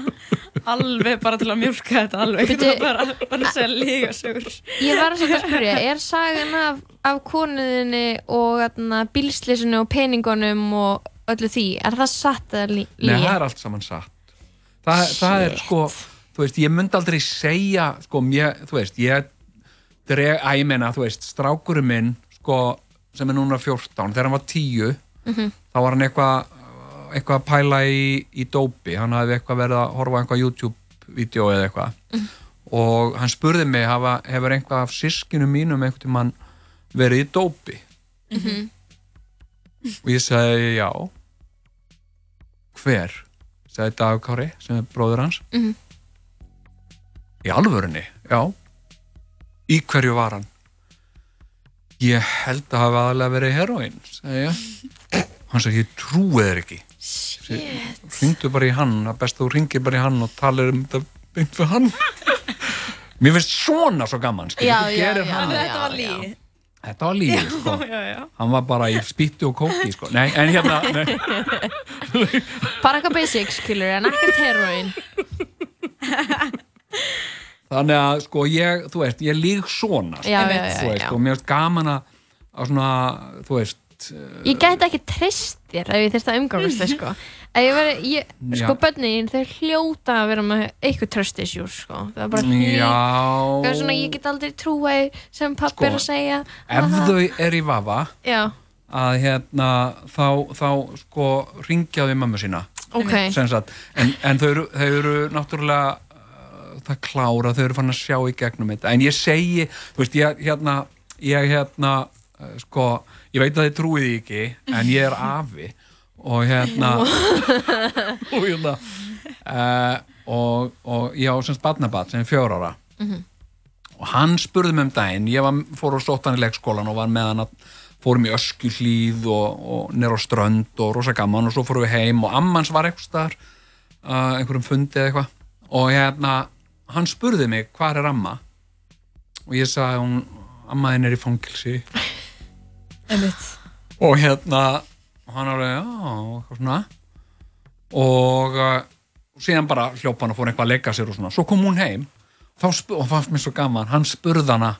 alveg bara til að mjölka þetta alveg. Bíddu- bara, bara segja líka sögur Ég var að spyrja, er sagan af, af konuðinni og atna, bílslýsinu og peningunum og öllu því, er það satt eða lí- Nei, það er allt saman satt. Þa, það er sko, þú veist, ég myndi aldrei segja, sko, mér, þú veist ég dreg, að ég meina, þú veist strákurinn minn, sko sem er núna 14, þegar hann var 10 Mhm. þá var hann eitthvað eitthvað að pæla í, í dópi hann hafði eitthvað verið að horfa á eitthvað YouTube-vídeó eða eitthvað Mhm. og hann spurði mig, hafa, hefur einhvað af sískinu mínum einhvern tímann verið í dópi Mhm. og ég segi já hver? sagði Dagur Kári sem er bróður hans Mhm. í alvörunni, já í hverju var hann? ég held að hafa aðalega verið heroinn hann sagði ég trúi þér ekki. Ringdu bara í hann, er best að þú ringir bara í hann og talir um þetta beint fyrir hann. Mér finnst svona svo gaman skilur, Já, já, já, hann já, þetta var lígi þetta var lífið sko. Hann var bara í spýttu og kóki sko. nei, en hérna nei. Bara eitthvað basic, skilur, en ekkert heroin. þannig að sko ég, þú veist, ég lík svona sko, Já, já, þú já, veist, já. og mér finnst gaman að að svona, þú veist Ég gæti ekki treyst þér ef ég þurfti að umgangast þig, sko. Ég veri, ég, sko, bönnin, þau hljóta að vera með eitthvað trust issues, sko. Það er bara hljóta. er svona, ég get aldrei trúið sem pappi Sko, er að segja. ef þau er í vafa Já, að hérna þá, þá sko ringjaðu mömmu sína Ok. Sem sagt, en, en þau, eru, þau eru náttúrulega það klára, þau eru fann að sjá í gegnum þetta, en ég segi þú veist, ég hérna ég hérna, uh, sko ég veit að þið trúið ekki, en ég er afi og hérna og hérna uh, og, og ég á semst barnabat sem er fjör ára. Mhm. og hann spurði mig um daginn ég var, fór og stótt hann í leikskólan og var með hann að fórum í öskjuhlíð og, og nýr á strönd og rosa gaman og svo fórum við heim og ammans var eitthvað staðar uh, einhverjum fundi eða eitthvað. Og hérna, hann spurði mig hvað er amma? Og ég sagði hún, ammaðin er í fangilsi og hérna hann alveg, og svona. Og uh, síðan bara hljópa hann og fór eitthvað að leika sér og svona, svo kom hún heim. Og fannst mér svo gaman, hann spurði hana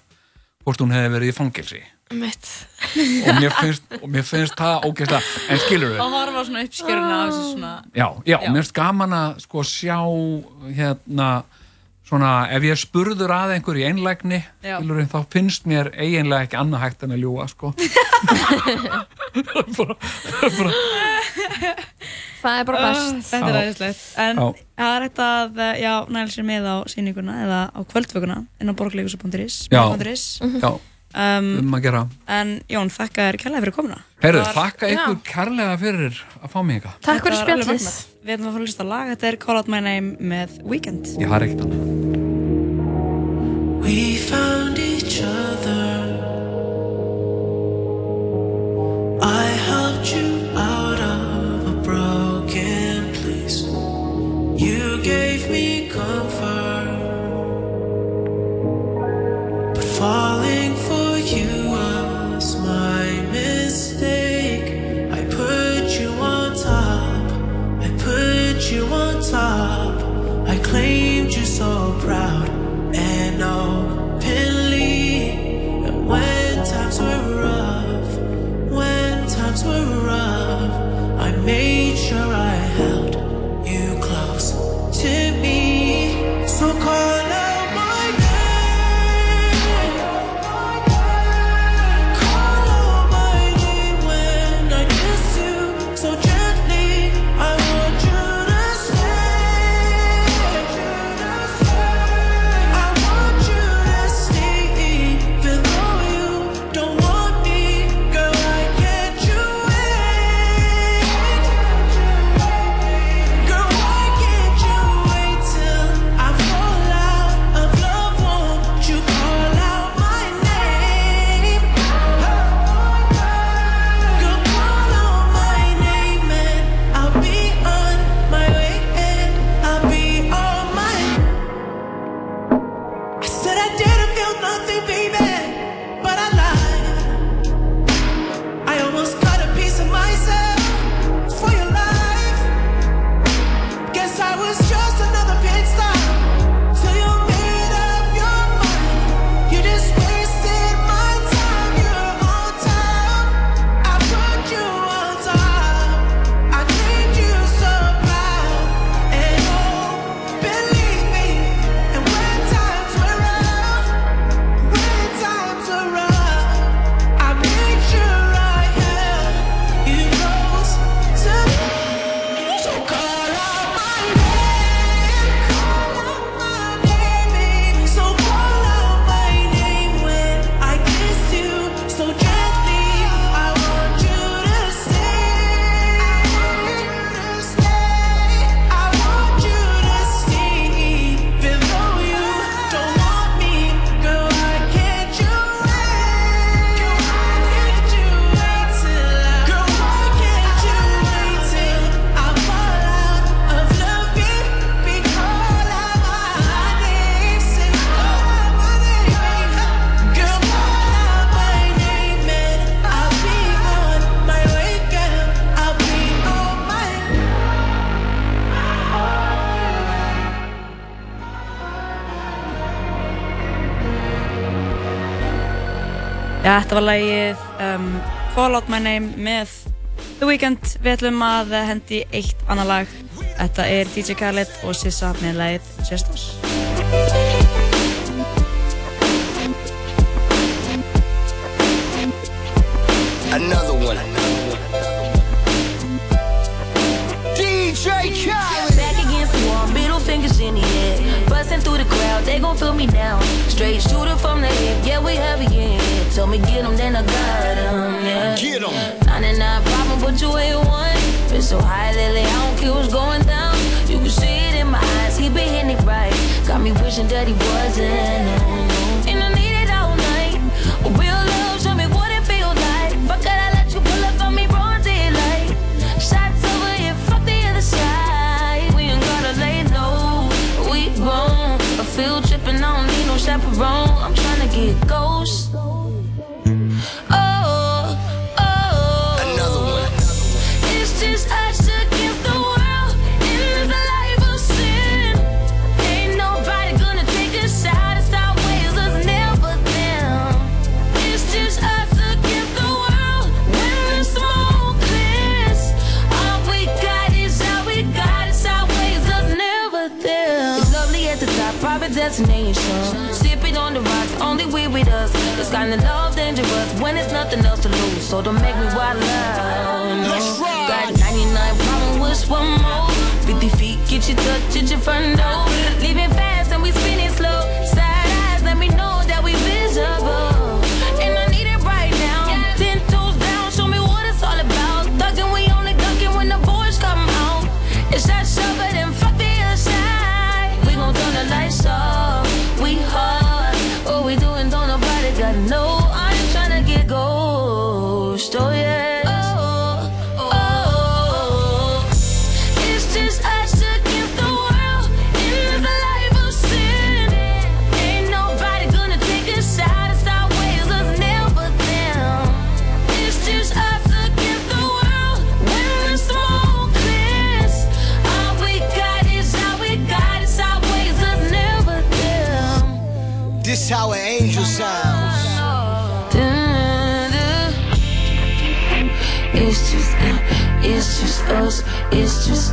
hvort hún hefði verið í fangilsi og mér finnst, og mér finnst það ógeðslega, en skilur við og horfa svona uppskjöruna af þessu svona já, já, Já. mér finnst gaman að sko sjá hérna svona, ef ég er spurður að einhver í einlægni við, þá finnst mér eiginlega ekki annað hægt en að ljúga sko. Það er bara best. Oh, þetta er aðeinslegt en það er hægt að eh, já, næla sér með á sýninguna eða á kvöldvöguna inn á borgleikusa.is já, um, um að gera. en Jón, þakka þér kærlega fyrir komuna. Heyrðu, Það var- þakka ykkur kærlega fyrir að fá mig eitthvað Takk fyrir spjallið. Við ætlum að fara að hlusta lag, þetta er Call Out My Name með Weekend Ég har ekkert annað We found each other. Þetta var lagið um, Call Out My Name með The Weeknd. Við ætlum að hendi eitt annar lag. Þetta er DJ Khaled og Sissa með lagið Just gon' feel me now. Straight shooter from the hip, yeah, we heavy in here. Told me get 'em, then I got 'em, yeah. Get 'em. 99 problem, but you ain't one. Been so high lately, I don't care what's going down. You can see it in my eyes, he been hitting it right. Got me wishing that he wasn't. Kind love dangerous when it's nothing else to lose. So don't make me wild out. No. Got 99 problem with one more. 50 feet, get you touch at your front door.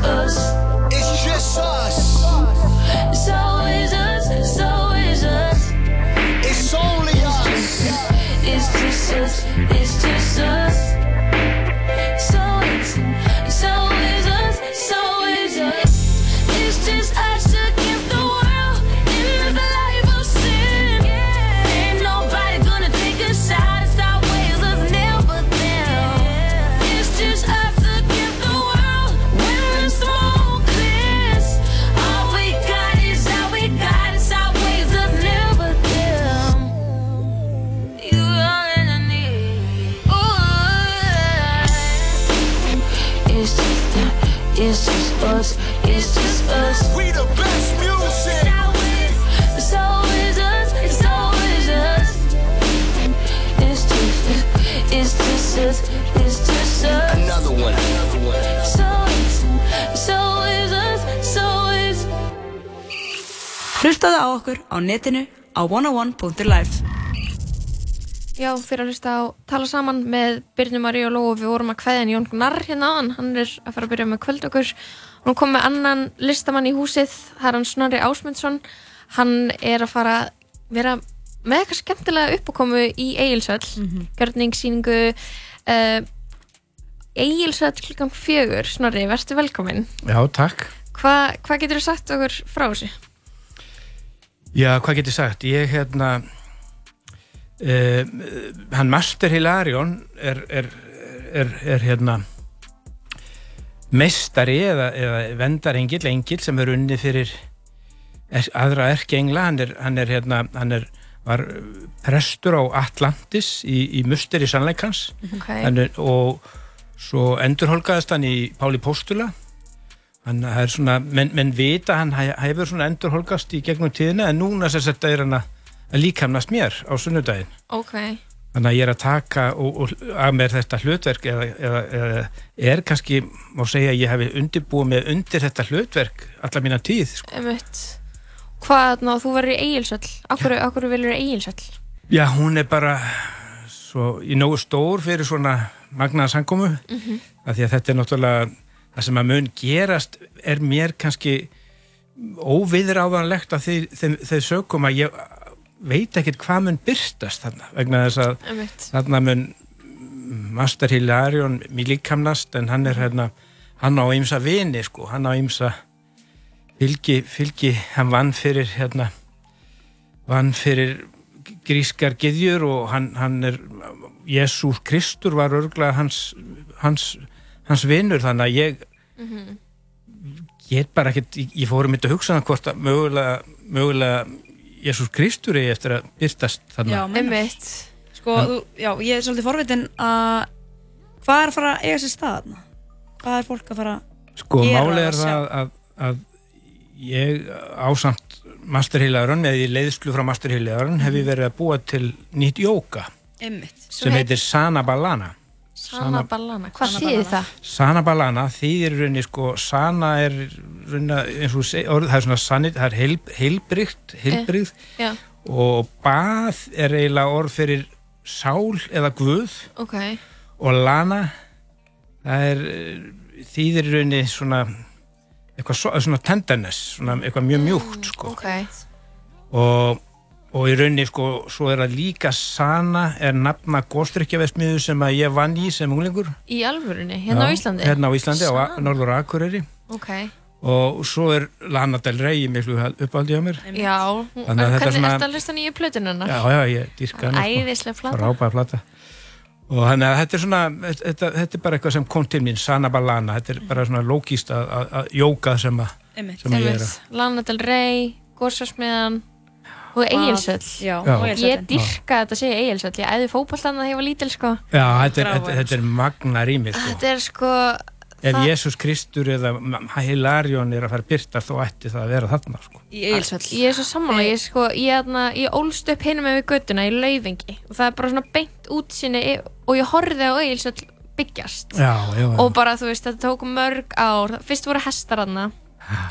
Us. Hlustaðu á okkur á netinu á 101.life Já, fyrir að hlusta á tala saman með Byrnu Marí og Lóu. Við vorum að kveðja Jón Gnarr hérna áðan, hann er að fara að byrja með kvöld okkur. Hún kom með annan listamann í húsið það er hann Snorri Ásmundsson. Hann er að fara að vera með eitthvað skemmtilega uppákomu í Egilsöll, mm -hmm. görningssýningu uh, Egilsöll klukkan fjögur. Snorri, verður velkominn. Já, takk. Hva, hvað getur þú sagt okkur frá þessu? Já, hvað getur sagt? Ég, hérna, uh, hann Master Hilarion er, er, er, er hérna, meistari eða, eða vendarengill, engill sem er unni fyrir aðra erkengla. Hann er, hann er, hérna, hann er, var prestur á Atlantis í, í musteri sannleikans Ok. Hann er, og svo endurholkaðist hann í Páli Póstula hann það er svona, menn, menn vita hann hefur svona endurholkast í gegnum tíðina en núna þetta er hann að að líkamnast mér á sunnudaginn Ok, þannig að ég er að taka og, og að mér þetta hlutverk eða, eða, eða er kannski, má segja að ég hefi undirbúið með undir þetta hlutverk alla mína tíð sko. emitt Hvað, ná, þú verður í Egilsöll Akkur, akkur vilur í Egilsöll? já, hún er bara svo í nógu stór fyrir svona magnaða sangkomu Mhm. af því að þetta er náttúrulega það sem að mun gerast er mér kannski óviðráðanlegt þeim, þeim sögum að ég veit ekkert hvað mun byrstast þarna vegna þess að Einmitt. þarna mun Master Hilarion mér líkamnast en hann er hérna hann á ymsa vini sko hann á ymsa fylgi, fylgi hann vann fyrir hérna vann fyrir grískar gyðjur og hann, hann er Jésús Kristur var örglega hans hans, hans vinur þannig að ég Mhm. get bara ekkert, ég, ég fórum myndi að hugsa það hvort að mögulega, mögulega Jésús Kristur eigi eftir að byrtast þarna. Já. Einmitt. Sko, Já. þú, já, ég er svolítið forvitin að hvað er að fara að eiga sér stað þarna? Hvað er fólk að fara að Sko, gera máli eða er það að, að ég ásamt Masterheilaðurinn eða í leiðslu frá Masterheilaðurinn hef ég verið að búa til nýtt jóka Einmitt. sem heitir Sana Balana. Sana Ballana, hvað þýðir það? Sana Balana þýðir í rauninni sko, Sana er rauninni, eins og orð, það er svona sannit, það er heil, heilbrygt, heilbrygt Já, og bað er eiginlega orð fyrir sál eða guð ok. og lana það er eh, þýðir í rauninni svona eitthvað svo, svona tenderness, svona eitthvað mjög mjúkt sko. Ok. og, og í rauninni sko, svo er að líka Sana er nafna góðstrykkjavesmiðu sem að ég vann í sem unglingur Í alvörunni, hérna á Íslandi? hérna á Íslandi, á Sana. Norður Akureyri Ok. og svo er Lana Del Rey miklu uppáldi á mér Já, Þannig að þetta er svona- ertu að hlusta nýju plötun hennar? já, já, ég dýrka hana sko. Æðisleg plata. frábæð plata og þannig að þetta er svona þetta, þetta er bara eitthvað sem kom til mín Sana Balana, þetta er bara svona lókist að, að, að jóka sem, að, Einmitt. sem ég er að. Lana Del Rey, Górsvarsmiðan og Egilsöll. Já, og Ég Egilshöllin. dyrka þetta að segja Egilsöll. Ég æði þegar ég var lítil, sko. Já, þetta er, þetta, þetta er magna rými sko. Þetta er sko... Ef það- Jésús Kristur eða Hilarion er að fara að byrta þá ætti það að vera þarna sko. Í Egilsvöll. Ég er svo sammála, ég, sko, ég, ég ólst upp hinum með við göttuna í laufingi og það er bara svona beint útsinni og ég horfði á Egilsöll byggjast Já, já, já. og bara þú veist, þetta tók mörg ár fyrst voru hestar aðna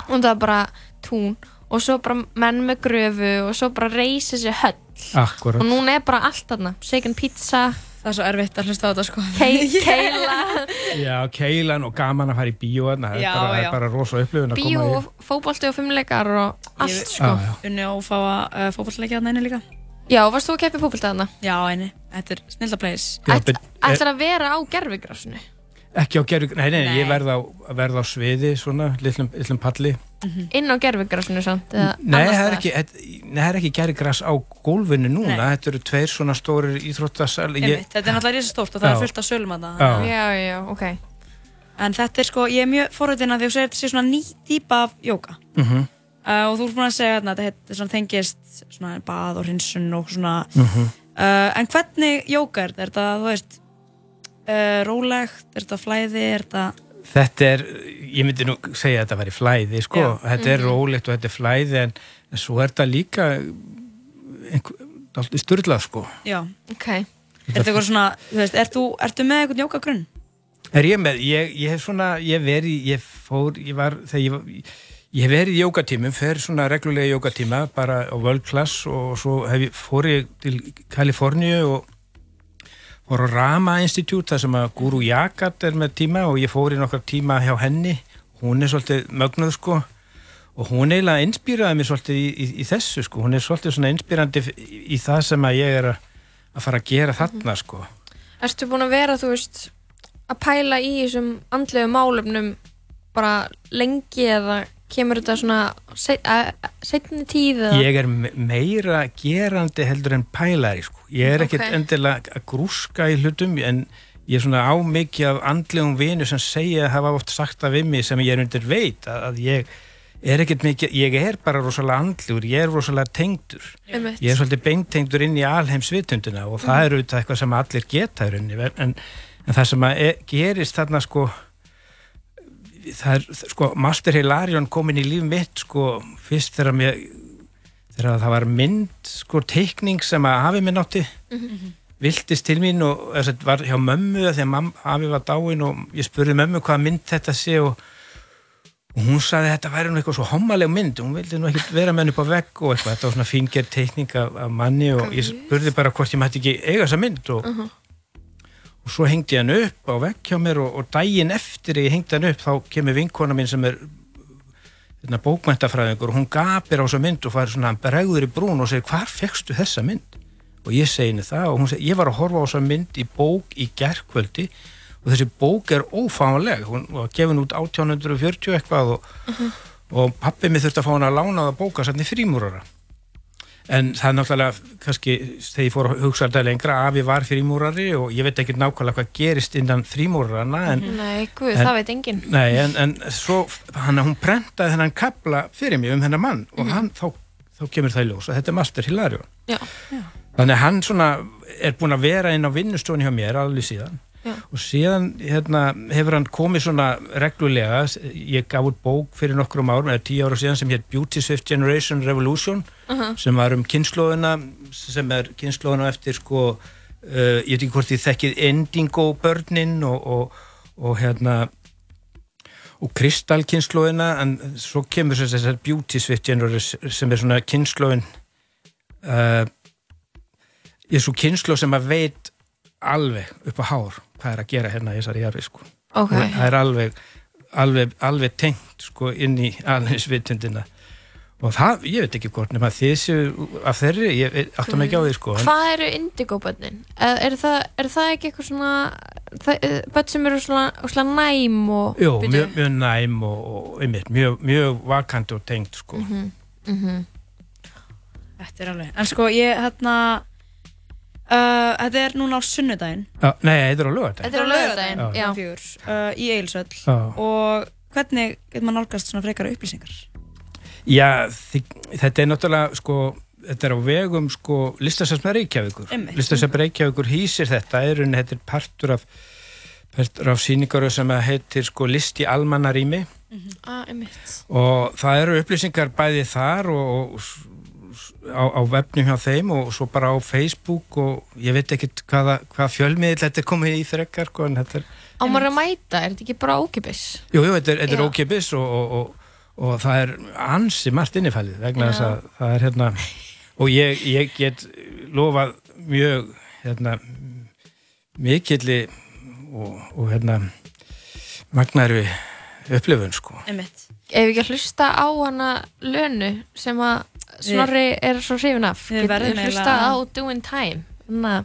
og það var bara tún og svo bara menn með gröfu og svo bara reysi sér höll. Akkurat. og núna er bara allt aðna shaken pizza. Það er svo erfitt að hlusta á þetta sko. Kei- keila Já, keilan og gaman að fara í bíó þarna, það er Já, bara, já. bara rosa upplifun að bíó koma í. og fótbolti og fimmleikar og allt sko. Já, já. Unni á að fá að uh, fótballleikja þarna inni líka. Já, varst þú að keppi fótbolti aðna? Já, einni, þetta er snilda place. Já, bet- Ætlar að vera á gerfigrásinu? Ekki á gerðu, nei, nei, Nei. ég verð á, verð á sviði svona, litlum, litlum palli Inn á gerfigrásinu samt? eða Nei, það er ekki, það er ekki gerðigras á gólfinu núna, Nei. þetta eru tveir svona stórir íþróttasal Einmitt, þetta er náttúrulega risa stórt og það Já. er fullt af sölum að það Já. Já, já, ok En þetta er sko, ég er mjög forröðin að því að þú segir þetta sé svona ný típa af jóka Mhm. uh, og þú ert búin að segja þarna, þetta þetta svona tengist svona bað og hrinsun og svona Mhm. uh, en hvernig jóka er þetta? Er þetta, þú veist uh, rólegt, er þetta flæði, er þetta Þetta er, ég myndi nú segja að þetta væri flæði, sko, Já. þetta er Mhm. rólegt og þetta er flæði en, en svo er þetta líka alltaf styrlað, sko. Já, ok Er þetta eitthvað svona, þú veist, ert þú, ertu með eitthvað jókagrunn? Er ég með, ég, ég hef svona, ég verið, ég fór, ég var, þegar ég var, ég hef verið í jókatímum, fer svona reglulega í jókatíma, bara á World Class og svo hef ég, fór ég til Kaliforníu og á Rama Institute, þar sem að Guru Jagat er með tíma og ég fór í nokkar tíma hjá henni, hún er svolítið mögnuð sko og hún eiginlega inspýraði mér svolítið í, í, í þessu sko, hún er svolítið svona inspýrandi í, í það sem að ég er að, að fara að gera þarna sko. Ertu búin að vera, þú veist, að pæla í þessum andlegu málefnum bara lengi eða kemur þetta svona se- að- að- seinni tíð eða? Ég er me- meira gerandi heldur en pælari sko. Ég er ekkert Ok. endilega að grúska í hlutum en ég er svona á mikið af andlegum vinu sem segja hafa oft sagt við mig sem ég er undir veit að, að ég er ekkert mikið, ég er bara rosalega andlegur, ég er rosalega tengdur. Einmitt. Ég er svolítið beintengdur inn í alheimsvitundina og það Mhm. er auðvitað eitthvað sem allir geta rauninni en, en það sem að e, gerist þarna sko það er, sko, Master Hilarion kom inn í líf mitt, sko, fyrst þegar mér þegar það var mynd, sko, teikning sem að hafi minn átti Mhm. viltist til mín og þess að var hjá mömmu þegar mamma, afi var dáin og ég spurði mömmu hvað mynd þetta sé og, og hún sagði að þetta væri nú eitthvað svo hommaleg mynd hún vildi nú ekki vera með henni upp á vegg og eitthvað, þetta var svona fíngerð teikning af, af manni og ég spurði bara hvort ég mætti ekki eiga þessa mynd og, Mhm. og svo hengdi ég hann upp á vekk hjá mér og, og daginn eftir ég hengdi hann upp þá kemur vinkona mín sem er bókmæntafræðingur og hún gapir á þessa mynd og fær svona bregður í brún og segir hvar fegstu þessa mynd? Og ég segi henni það og hún segir ég var að horfa á þessa mynd í bók í gerkvöldi og þessi bók er ófáanleg. Hún var gefin út 1840 eitthvað og, og pappi mig þurfti að fá hann að lána það bóka í frímúrara en það er náttúrulega kannski þegar ég fór að hugsa þetta lengra afi var frímúrari og ég veit ekki nákvæmlega hvað gerist innan frímúrarana en, Nei, guð, En- það veit enginn. Nei, en, en svo hann, hún prentaði þennan kapla fyrir mig um þennan mann og hann, þá, þá kemur það í ljós að þetta er Master Hilarion. Já. þannig að hann svona er búinn að vera inn á vinnustofni hjá mér alveg síðan Já. og síðan hérna, hefur hann komið svona reglulega ég gaf út bók fyrir nokkrum árum eða tíu ára síðan sem hétt Beauty Swift Generation Revolution Mhm. sem var um kynnslóðuna sem er kynnslóðuna eftir sko uh, ég veit ekki hvort þið þekkið Indigo börnin og, og, og hérna og kristalkynnslóðina en svo kemur þessar Beauty Swift Generation sem er svona kynnslóðin uh, ég er svo kynnslóð sem að veit alveg upp á hár hvað er að gera hérna í þessari jarfi sko Ok. Og það er alveg alveg, alveg tengt sko inn í alveg og það, ég veit ekki hvort nema þið séu af þeirri, ég átta mig ekki á því sko en- Hvað eru indigo-bönnin? Er, er, það, er það ekki eitthvað svona það- eh, börn sem eru svona, svona næm og Jú, mjög, mjög næm og, og einmitt, mjög, mjög vakandi og tengt sko. Mhm, mhm. Þetta er alveg, en sko ég hérna uh, Þetta er núna á sunnudaginn Já, nei, þetta er á lögatæn Þetta er á laugardaginn, Já. já. Fjör, uh, í Eilsöll Já. og hvernig getur maður nálgast svona frekara upplýsingar? Já, þetta er náttúrulega sko, þetta er á vegum sko listasafn Reykjavíkur Einmitt. listasafn Reykjavíkur hýsir þetta er unni, þetta er partur af partur af síningaru sem heitir sko list í almannarími Ah, einmitt. og það eru upplýsingar bæði þar og, og á, á vefnum hjá þeim og svo bara á Facebook og ég veit ekkert hvaða, hvaða fjölmiðl þetta er komið í frekar sko, en þetta er Á maður að mæta, er þetta ekki bara ókipis? Jú, jú, þetta er, þetta er ókipis og, og, og, og það er ansi margt innifælið vegna þess að það er hérna og ég, ég get lofað mjög hérna mikilli og, og hérna magnæru upplifun sko. Ef við ekki að hlusta á hana lönu sem að Snorri er svo hrifin af. Við hlusta á Doing Time. Þannig að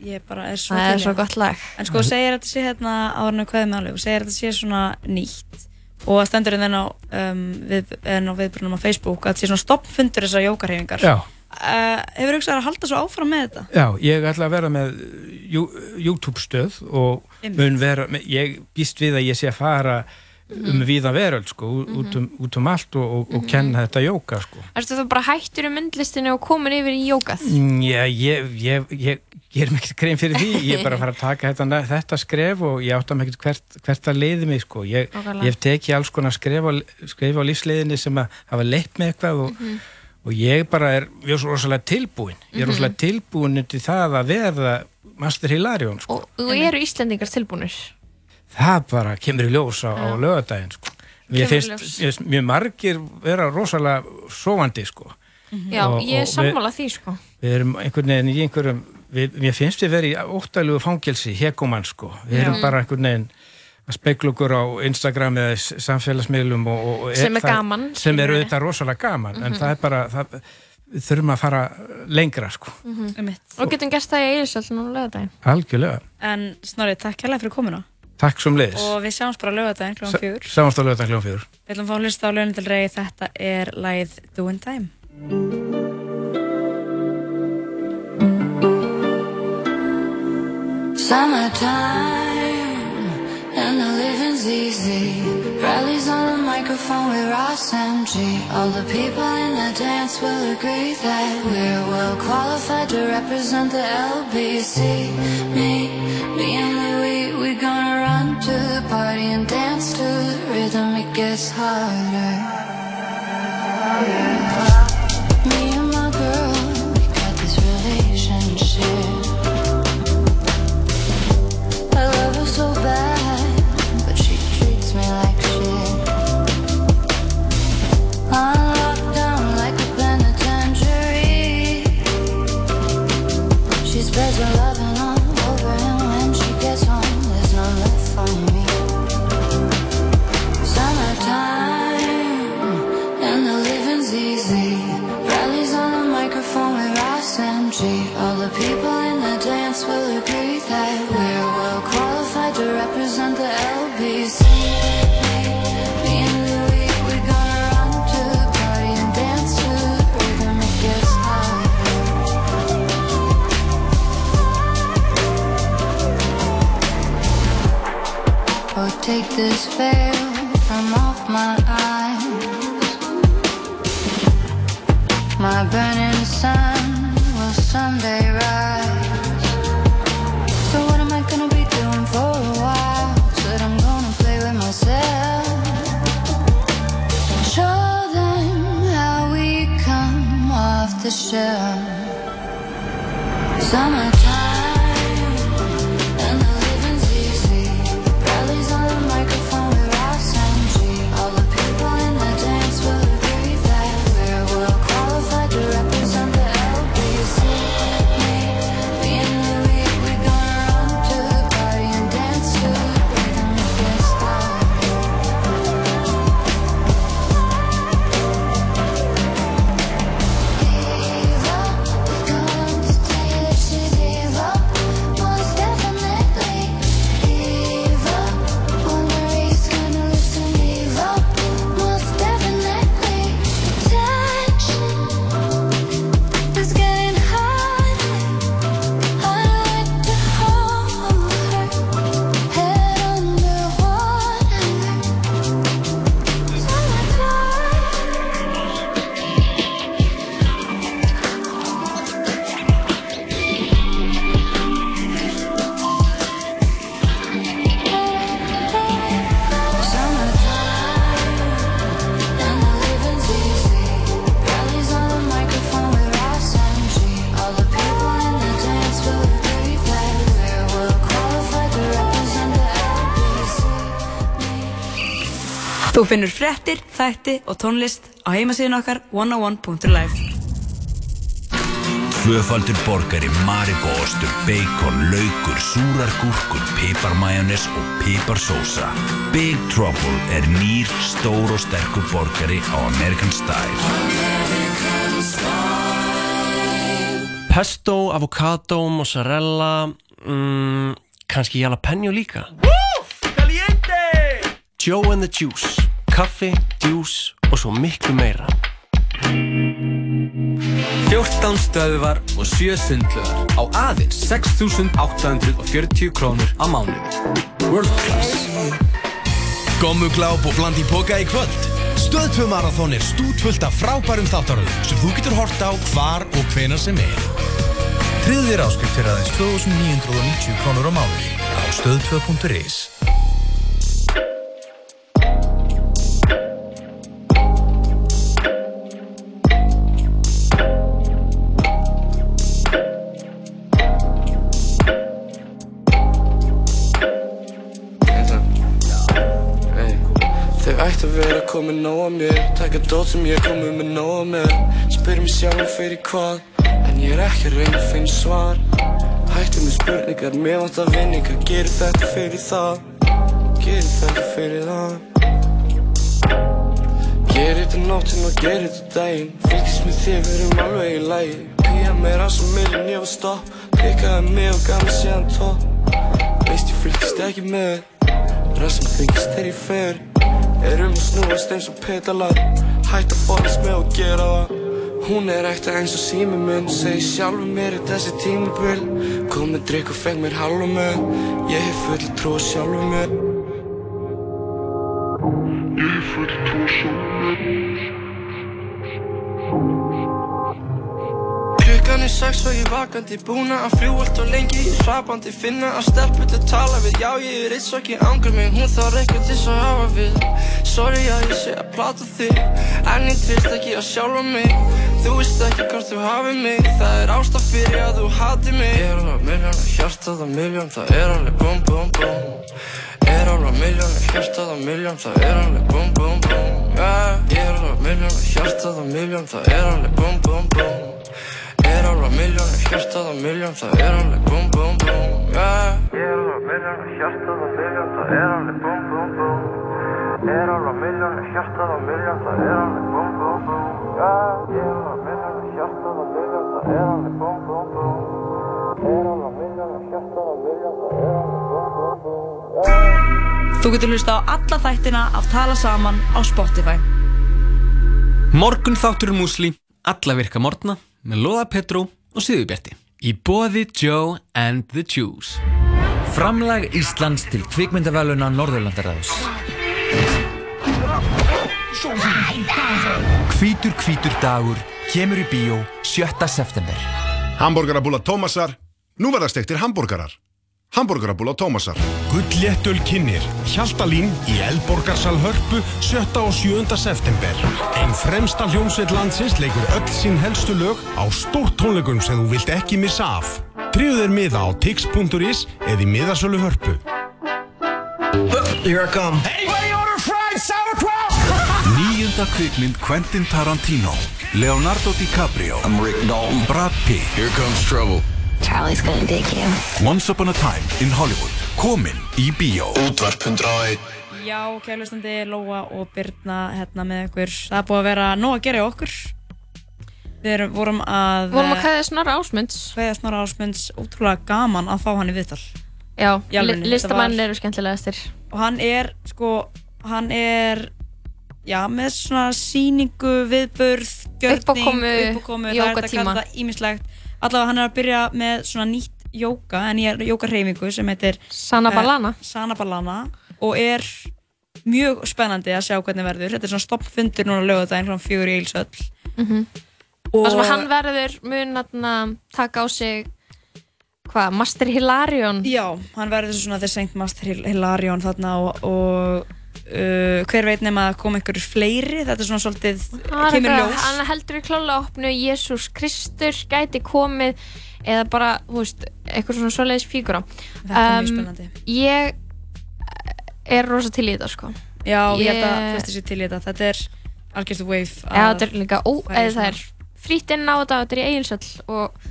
Ég bara er svo Það er til í svo gott lag. En sko segir þetta sé hérna árinu hverðum með alveg og segir þetta sé svona nýtt og stendur inn á, um, við, viðbrunum á Facebook að þetta sé svona stoppfundur þessar jókarhefingar Já. uh, Hefur hugsað að halda svo áfram með þetta? Já, ég ætla að vera með Jú- YouTube stöð og vera, með- ég býst við að ég sé að fara um víða veröld sko, ú- út, um, út um allt og, og, og kenna þetta jóka sko. Erstu þú bara hættur um myndlistinu og komin yfir í jókað? Mm, Já, ég, ég, ég, ég er mikið grein fyrir því, ég er bara að fara að taka þetta, þetta skref og ég átta ekkert hvert, hvert það leiði mig sko. Ég, ég hef tekið alls konar skref á, á lífsleiðinni sem að hafa leitt með eitthvað og, Mhm. og ég bara er mjög svo rosalega tilbúin, ég er Mhm. rosalega tilbúin til það að verða Master Hilarion sko. Og, og eru Íslendingar tilbúnir? Það bara kemur í ljós á, á lögadaginn sko. Ég finnst, ég mjög margir vera rosalega sofandi sko. Já, Og- ég er og við- sammála því sko. við erum einhvern veginn í einhverjum við, mér finnst við verið í óttalugu fangelsi hegumann sko, við erum Já. bara einhvern veginn að spekla okkur á Instagram eða samfélagsmiðlum og, og, Sem er það- gaman, sem er auðvitað rosalega gaman en Mhm. það er bara það, við þurfum að fara lengra sko, mm Og getum gert það í Eirísöld núna lögadaginn algjörlega. En Snorri, takk hérlega fyrir komuna takk sem leiðis og við sjáumst bara lögadaginn kl. 4 sáumst á lögadaginn kljóðan fjögur Við ætlum að fá að hlusta á lögnin til rey þetta er lagið Doing Time Summertime and the living's easy. Rallies on the microphone with Ross MG. All the people in the dance will agree that we're well qualified to represent the LBC. Me, me and Louis, we gonna to the party and dance to the rhythm. It gets harder. Me Þú finnur fréttir, þætti og tónlist á heimasíðun okkar 101.life Tvöfaldur borgari, marigóostur, bacon, laukur, súrar gúrkur, piparmajónes og piparsósa. Big Trouble er nýr, stór og sterkur borgari á American Style. Pesto, avocado, mozzarella, mm, kannski jalapeno líka. Joe and the Juice, kaffi, djús og svo miklu meira. 14 stöðvar og 7 sundlöðar á aðeins 6.840 krónur á mánuði. World Class. Gommugláp og bland í póka í kvöld. Stöð 2 marathón er stútfullt af frábærum þáttaröðum sem þú getur hort á hvar og hvenar sem er. Tryggðir áskrift fyrir aðeins 2990 krónur á mánuði á stöð2.is. nóg að mér Taka dót sem ég komið með nóg að mér. Spyr mér sjálf fyrir hvað En ég er ekki að reyna að finna svar. Hættu með spurningar, mér vant að vinninga Gerir þetta fyrir það. Gerir þetta fyrir það. Gerir þetta nóttin og gerir þetta daginn. Fylgist með þér, við erum alveg í lagi. Pía mér á svo millin, ég var stopp. Klikkaði mig og gaf mér síðan topp. Veist ég fylgist ekki með. Rassum þykist þegar ég fer Erum snúast eins og petalar Hætt að fórast með og gera það. Hún er ekta eins og sími minn Segir sjálfur mér er þessi tímabil. Kom með drikk og fekk mér halva með Ég hef full trú á sjálfur mér. Ég hef full trú á sjálfur mér Klukkan er sex og ég vakandi Búna. Að fljú allt og lengi Ég hrapandi finna. Að stelpu til að tala við Já ég er eitt svo ekki angur mig. Hún þarf eitthvað til svo hafa við. Sorry að ég sé að plata þig. En ég trist ekki að sjálfa mig. Þú veist ekki hvort þú hafi mig. Það er ástaf fyrir að þú hati mig. Er alveg miljón, hjartað að miljón Það er alveg búm búm búm Er alveg miljón, hjartað að miljón Það er alveg búm búm búm yeah. Er alveg miljón, hjartað að miljón Það er alveg búm búm búm Er alveg miljón, hjartað að miljón Það er alveg búm búm búm yeah. Er alveg miljón, hjartað að miljón Það er alveg búm búm búm Er alveg miljón, hjartað að miljón Það er alveg búm búm búm yeah. Er alveg miljón, hjartað að miljón Það er alveg búm búm búm Er alveg miljón, hjartað að miljón Það er alveg búm búm búm yeah. Þú getur hlusta á alla þættina af Tala Saman á Spotify. Morgun þáttur músli, alla virka morgna með Lóða Petró og Sýðubjerti í bóði Joe and the Juice Framlag Íslands til kvikmyndaveluna Norðurlandaræðus. Hvítur hvítur dagur kemur í bíó 7. september. Hamborgarabúla Tómasar. Nú verða stektir hambúrgarar. Hamborgarabúla Tómasar. Gullléttöl kynir Hjaltalín í Elborgarsal Hörpu 7. og 7. september. Einn fremsta hljómsveit landsins leikur öll sín helstu lög á stórt tónleikum sem þú vilt ekki missa af. Tríðu þeir miða á tix.is eða í miðasölu Hörpu. Here I come. Anybody order fried sauerkraut? Níunda kvikmynd Quentin Tarantino Leonardo DiCaprio I'm Rick Dalton Brad Pitt Here comes trouble Charlie's gonna dig you. Once upon a time in Hollywood Komin í bíó Útvarp 101 Já, kærlustandi, Lóa og Birna hérna með ykkur. Það er búið að vera nóg að gera í okkur. Við erum, vorum að... Vorum að kveðja Snorra Ásmunds. Kveðja Snorra Ásmunds, ótrúlega gaman að fá hann í viðtal. Já, Í alvörunni, li- listamenn þetta var- eru skemmtilegastir. Og hann er, sko, hann er, já, með svona síningu, viðburð, gjörning, Uppákomu, uppákomu, það er þetta að kalla það ímislegt. Allavega hann er að byrja með svona nýtt jóka, en ég er jókarhefingu sem heitir Sana Balana. eh, Sana Balana og er mjög spennandi að sjá hvernig verður. Þetta er svona stoppfundur núna lögudaginn frá fjögur í Eilsöll. Mm Og- Það sem að hann verður mun atna, taka á sig hvað, Master Hilarion Já, hann verður svona The Saint Master Hil- Hilarion þarna og, og uh, hver veit nema að koma einhverjur fleiri, þetta er svona svolítið, kemur ljós. Hann heldur í klála opnu Jésús Kristur gæti komið eða bara, þú veist, eitthvað svona svoleiðis fígura Þetta er mjög spennandi. Ég er rosa til í þetta sko Já, ég held að flestir sér til í þetta. Þetta er algjörstu wave. Já, þetta er líka, ó, eða það er frýtt inn á þetta þetta er í Egilsöll og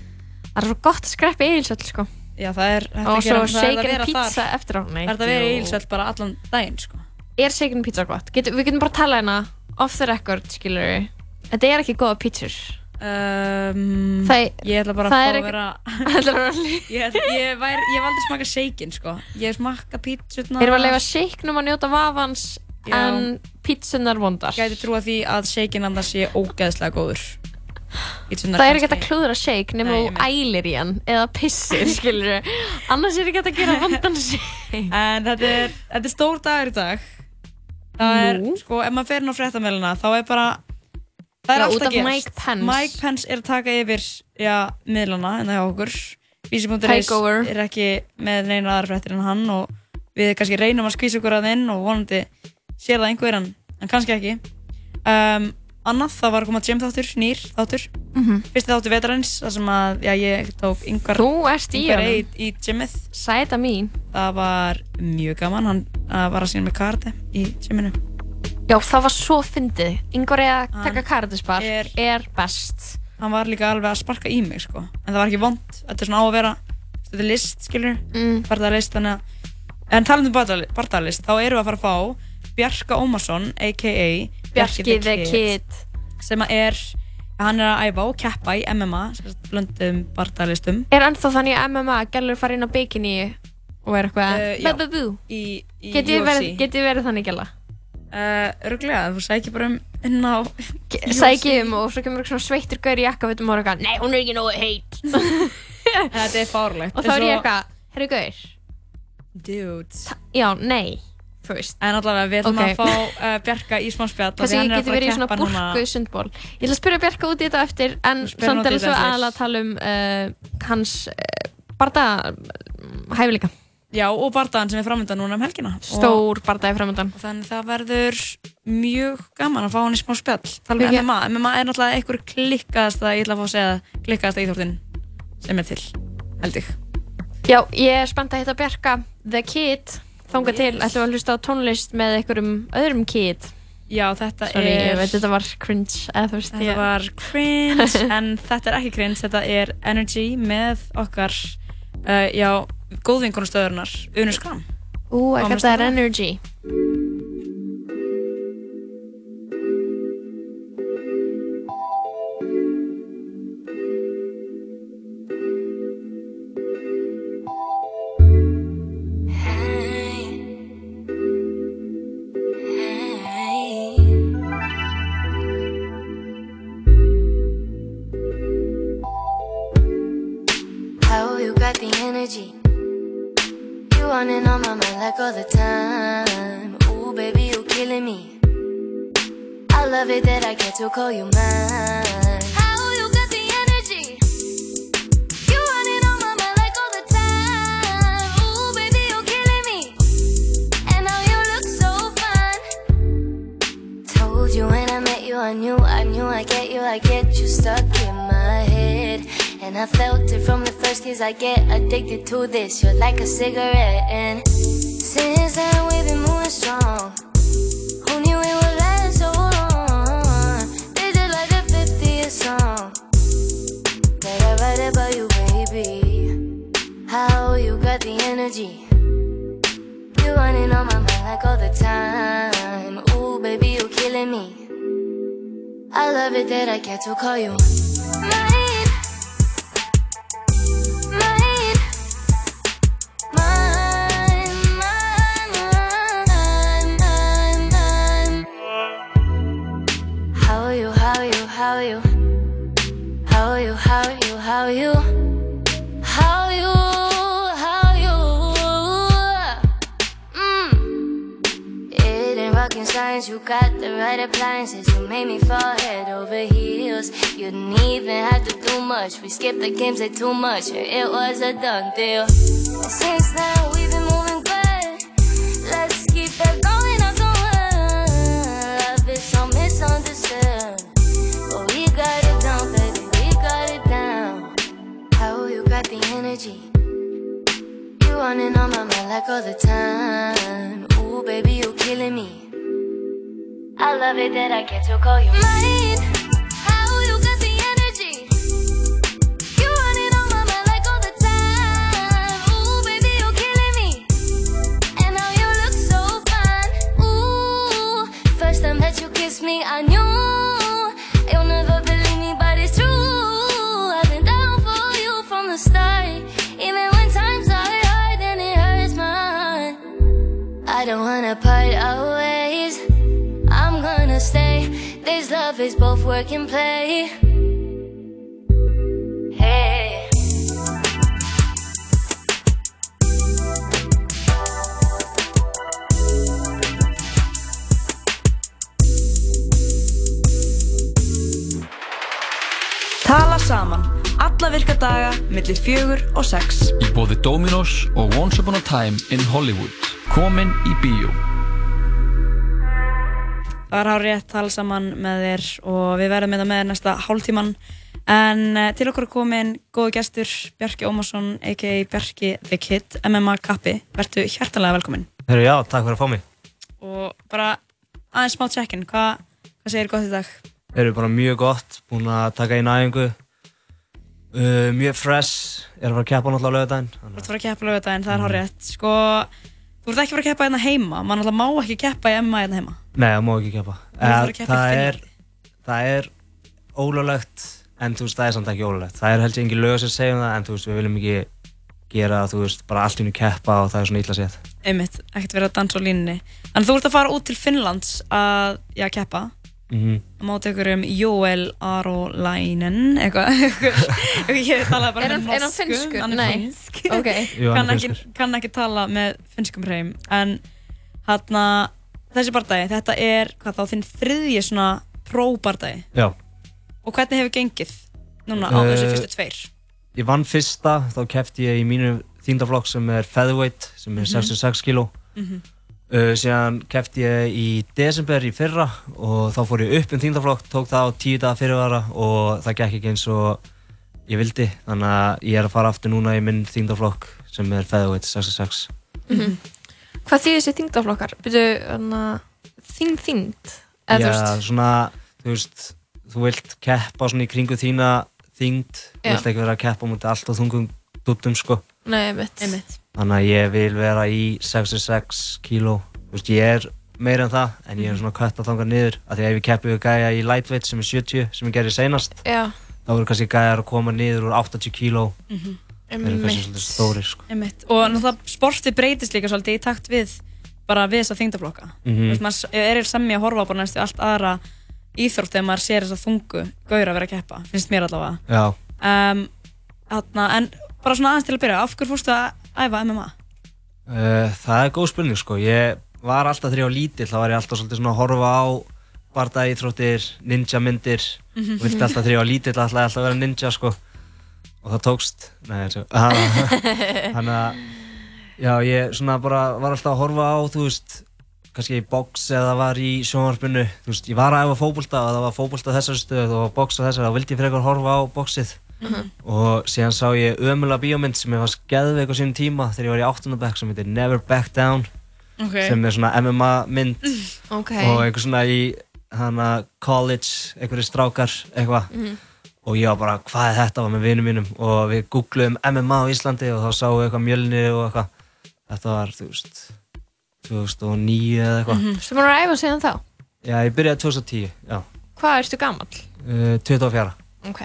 það er svo gott að skreppa í Egilsöll sko Já, það er það er að vera pizza þar. Það er að vera í jú. Eilsöll bara allan daginn, sko. Er shaken pizza gott? Getum, við getum bara að tala hérna off the record, skilur við Þetta er ekki góða pizzur Um, Það- ég ætla bara að fá að vera... Ætlar að vera ég, ég, væri, ég valdi að smaka shaken, sko. Ég smakka pizzurnar. Erum við að leifa shakenum að njóta vafans Já. en pizzunar vondar Gæti trúa því að shaken annars sé ógeðslega góður. Pizzurnar Það er ekki hægt að klúðra shake nema þú ælir í hann eða pissir, skilur annars er ekki hægt að gera vondan shake En þetta er, þetta er stór dagur í dag. Það er, sko, ef maður fer inn á fréttamæluna, þá er bara, það er Já, út að af gerast. Mike Pence. Mike Pence er að taka yfir, já, miðlana, en það hjá okkur. Vísi.is Takeover. er ekki með neina aðra fréttir en hann og við kannski reynum að skvísa okkur að inn og vonandi sér það einhver en, en kannski ekki. Um, annað, það var að koma gym þáttur, nýr þáttur. Mhm. Fyrsti þáttur vetarins, þar sem að, já, ég tók yngvar, Þú ert í gymmið. Sæta mín Það var mjög gaman, hann var að sína með karate í gymminu. Já, það var svo fyndið Yngvar er að taka Hann karatisbar er, er best Hann var líka alveg að sparka í mig, sko. En það var ekki vond, þetta er svona á að vera, þetta er list, skilur, mm. bardaðalist, þannig að, en talandi um bardaðali- bardaðalist, þá erum við að fara að fá Bjarka Ómarsson, a.k.a. Bjarki the Kid. sem er, hann er að æfa og keppa í MMA, blöndum bardaðalistum. Er ennþá þannig að MMA gælur fara inn á bikini og er eitthvað Uh, já. bú, bú, bú. Í, í Get ég UFC. verið, verið þannig gæla? Uh, örglega, þú sækir bara um inn á Sækið um og svo kemur svona sveittur gaur í jakkafutum og er eitthvað Nei, hún er ekki nógu heit Þetta er fárlegt. Og þá er ég eitthvað, herru gaur Dude. Já, nei, þú veist En allavega, við ætlum Ok. að fá uh, Bjarka í smá spjall hann ég er að geti að verið í svona burku sundból Ég ætla að spyrja Bjarka út í þetta eftir En samt er þetta svo aðalega að tala um uh, hans uh, barda hæfileika Já, og bardaðan sem er framöndan núna um helgina. Stór bardaði framöndan. Þannig það verður mjög gaman að fá hann í smá spjall. Um Mikið. MMA. MMA er náttúrulega einhver klikkaðasta, ég ætla að fá að segja það, klikkaðasta íþórtin sem er til, held ég. Já, ég er spennt að hitta Bjarka The Kid Þangað til, ætlum við að hlusta á tónlist með einhverjum öðrum kid Já, þetta Sorry, er... ég veit þetta var cringe eða þú veist Þetta ég- var cringe, en þetta er ekki cringe, þetta er Energy með okkar, uh, já, góðvinkonastöðurnar, Unu Skram. Ú, þetta er það? Energy you energy? running on my mind like all the time. Ooh, baby, you killing me. I love it that I get to call you mine. How you got the energy? You running on my mind like all the time. Ooh, baby, you killing me. And now you look so fine. Told you when I met you, I knew, I knew I get you, I get you stuck. And I felt it from the first kiss I get addicted to this. You're like a cigarette. And since then, we've been moving strong. Who knew it would last so long? This is like the 50th song that I write about you, baby. How you got the energy? You're running on my mind like all the time. Ooh, baby, you're killing me. I love it that I get to call you How you, how you, how you? How you? Mm. It ain't rocket science, you got the right appliances. You made me fall head over heels. You didn't even have to do much. We skipped the games, they too much. It was a done deal. Since then, we've energy? You running on my mind like all the time. Ooh, baby, you killing me. I love it that I get to call you mine. How you love is both work and play. Hey. Tala saman, alla virka daga, millir fjögur og sex. Í bóði Dominos og Once Upon a Time in Hollywood. Komin í bíó. Það er hár rétt tala saman með þér og við verðum með það með næsta hálftíman. En uh, til okkur er komin góðu gestur Bjarki Ómarsson, a.k.a. Bjarki The Kid, MMA kappi. Vertu hjertanlega velkominn. Herru, já, takk fyrir að fá mig. Og bara aðeins smá check-in, hvað hva segir gott í dag? Herru, bara mjög gott, búinn að taka einn æfingu. Uh, mjög fresh, er að fara að keppa náttúrulega á lögadaginn. Þú ert að fara að keppa lögadaginn, það er hár rétt. Sko, þú ert ekki að fara að keppa hérna heima, mann alltaf má ekki keppa í MMA hérna heima. Nei, það má ekki keppa. Eh, það er, það er ólöglegt, en þú veist, það er samt ekki ólöglegt. Það er heldur engin lög sem segjum það, en þú veist, við viljum ekki gera, þú veist, bara allt í hennu keppa og það er svona illa séð. Einmitt, ekkert verið að dansa á línunni. Þannig þú ert að fara út til Finnlands að, já, keppa. Mhm. Á móti ykkur um Joel Arolainen, eitthvað, ég talaði bara með er hann finnskur? hann er Nei. finnsk. Ok. Jú, hann kann, ekki, kann ekki tala með finnskum hreim, en hérna, þessi bardagi, þetta er, hvað þá, þinn þriðji svona próbardagi. Já. Og hvernig hefur gengið núna á Eh, þessu fyrstu tveir? Ég vann fyrsta, þá keppti ég í mínu þýndaflokk sem er featherweight, sem er Mhm. 66 kg. Uh, síðan keppti ég í desember í fyrra og þá fór ég upp um þýndaflokk, tók það á tíu daga fyrirvara og það gekk ekki eins og ég vildi. Þannig að ég er að fara aftur núna í minn þýndaflokk sem er featherweight 66. Mhm. Hvað þýðir þessi þyngd? Eða þú Já, svona, þú veist, þú vilt keppa svona í kringu þína þyngd, þú vilt ekki vera að keppa mútið allt á þungum duttum, sko. nei, mitt. Einmitt. Þannig að ég vil vera í 66 kíló. Þú veist, ég er meira en það, en ég er svona kött að þanga niður. Af því að ef ég keppi við gæja í lightweight sem er 70, sem ég gerði seinast, Já. þá voru kannski gæjar að koma niður úr 80 kíló. Mhm. Það eru kannski svolítið stórir, sko. Einmitt. Og náttúrulega sportið breytist líka svolítið í takt við bara við þessa þingdaflokka. Mhm. Þú veist, maður er semmi að horfa á bara næstu allt aðra íþrótt þegar maður sér þessa þungu gaur að vera að keppa, finnst mér allavega. Um, þarna, en bara svona aðeins til að byrja, af hverju fórstu að æfa MMA? Uh, það er góð spurning sko, ég var alltaf þegar ég var lítill, þá var ég alltaf svona að horfa á bardaði íþróttir, ninja myndir. Mhm. og vilti alltaf þegar ég var lítill alltaf, alltaf vera ninja sko. Og það tókst, nei, svo, þannig að já, ég svona bara var alltaf að horfa á, þú veist, kannski í box eða var í sjónvarpinu, þú veist, ég var að æfa fótbolta og það var fótbolta á þessari stöðu og box á þessari, þá vildi ég frekar horfa á boxið Mhm. og síðan sá ég ömulega bíómynd sem ég var skeðveik á sínum tíma þegar ég var í 8. bekk sem heitir Never Back Down Ok. sem er svona MMA mynd Ok. og einhver svona í hana college, einhverju strákar eitthvað Mhm. og ég var bara hvað er þetta var með vinum mínum og við googluðum MMA á Íslandi og þá sáum við eitthvað mjölni og eitthvað þetta var þú veist 2009 eða eitthvað Mhm. Þú búin að æfa síðan þá? já ég byrjaði 2010 já Hvað ertu gamall? uh, 24 Ok.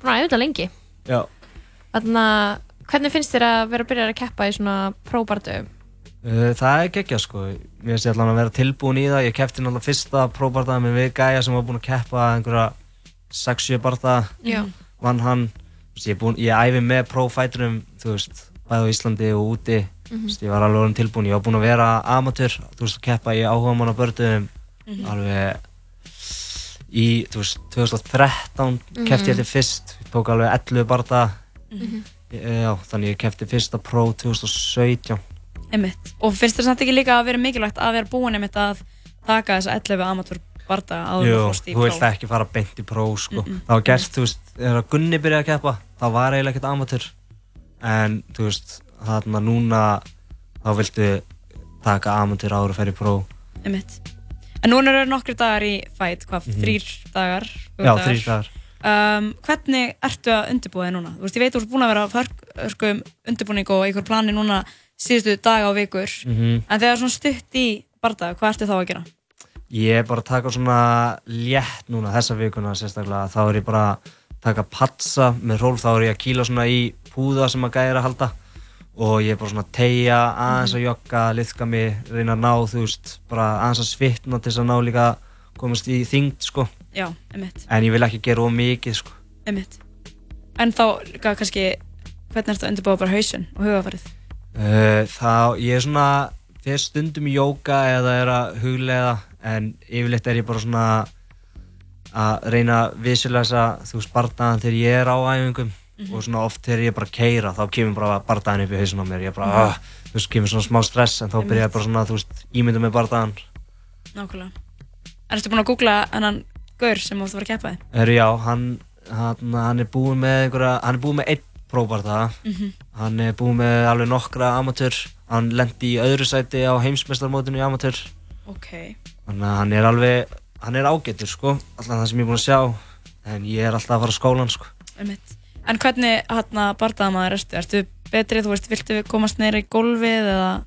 Búin að æfa þetta lengi. já Þannig að hvernig finnst þér að vera að byrja að keppa í svona próbardöfum? Uh, það er geggjað sko, mér finnst ég allan að vera tilbúin í það, ég keppti náttúrulega fyrsta próbardaða með við gæja sem var búinn að keppa einhverja 6-7 bardaða, Já. vann hann, veist, ég, búinn, ég æfi með prófæturum, þú veist, bæði á Íslandi og úti. Þú veist, ég var alveg tilbúin, ég var búinn að vera amatör, þú veist, að keppa í áhugamanna börnum, Mhm. alveg í, veist, 2013 Mhm. keppti ég til fyrst, ég tók alveg 11 bardaða, Mhm. já, þannig ég keppti fyrsta pró 2017. Einmitt. Og finnst þér samt ekki líka að vera mikilvægt að vera búin einmitt að taka þessa 11 amatúr barda áður Jú, þú fórst í þú vilt próf? ekki fara beint í pró sko. Mm-mm. Það var gert, þú veist, þegar Gunni byrjaði að keppa þá var eiginlega ekkert amatör en þú veist, þarna núna þá viltu taka amatör áður að ferja í pró Einmitt. En núna eru nokkri dagar í fæt, hvað, Mhm. þrýr dagar? Já, þrír dagar Um, hvernig ertu að undirbúa þig núna? Þú veist, ég veit þú ert búin að vera að förkum undirbúning og einhver plani núna síðustu daga og vikur Mhm. en þegar svona stutt í barda, hvað ertu þá að gera? Ég er bara að taka svona létt núna þessa vikuna sérstaklega þá er ég bara að taka patsa með ról, þá er ég að kýla svona í púða sem að gæra að halda og ég er bara svona að tegja aðeins að jogga, liðka mig, reyna að ná þú veist, bara aðeins að svitna til þess að ná líka komast í þyngd sko. Já, einmitt, en ég vil ekki gera of mikið sko. Einmitt. En þá líka kannski, hvernig ertu að undirbúa bara hausinn og hugafarið? Uh, þá, ég er svona fyrir stundum í jóka eða er að huglega en yfirleitt er ég bara svona að reyna að visulæsa þú veist bardaðan þegar ég er á æfingum Mhm. og svona oft þegar ég er bara að keira þá kemur bara bardaðan upp í hausin á mér ég er bara, Mhm. ah, þú veist, kemur svona smá stress en þá byrja ég bara svona, þú veist, ímynda með bardaðan Nákvæmlega En ertu búin að googla hennan gaur sem þú ert að keppa þig? Herru, já, hann, hann, hann er búinn með einhverja, hann er búinn með einn próbardaða Mhm. hann er búinn með alveg nokkra amatör hann lendi í öðru sæti á heimsmeistarmótinu í amatör Ok þannig að hann er alveg hann er ágættur sko, alltaf það sem ég er búinn að sjá en ég er alltaf að fara á skólan sko. En hvernig hérna bardaðamaður ertu? Ertu betri, þú veist, viltu við komast neyra í gólfið eða?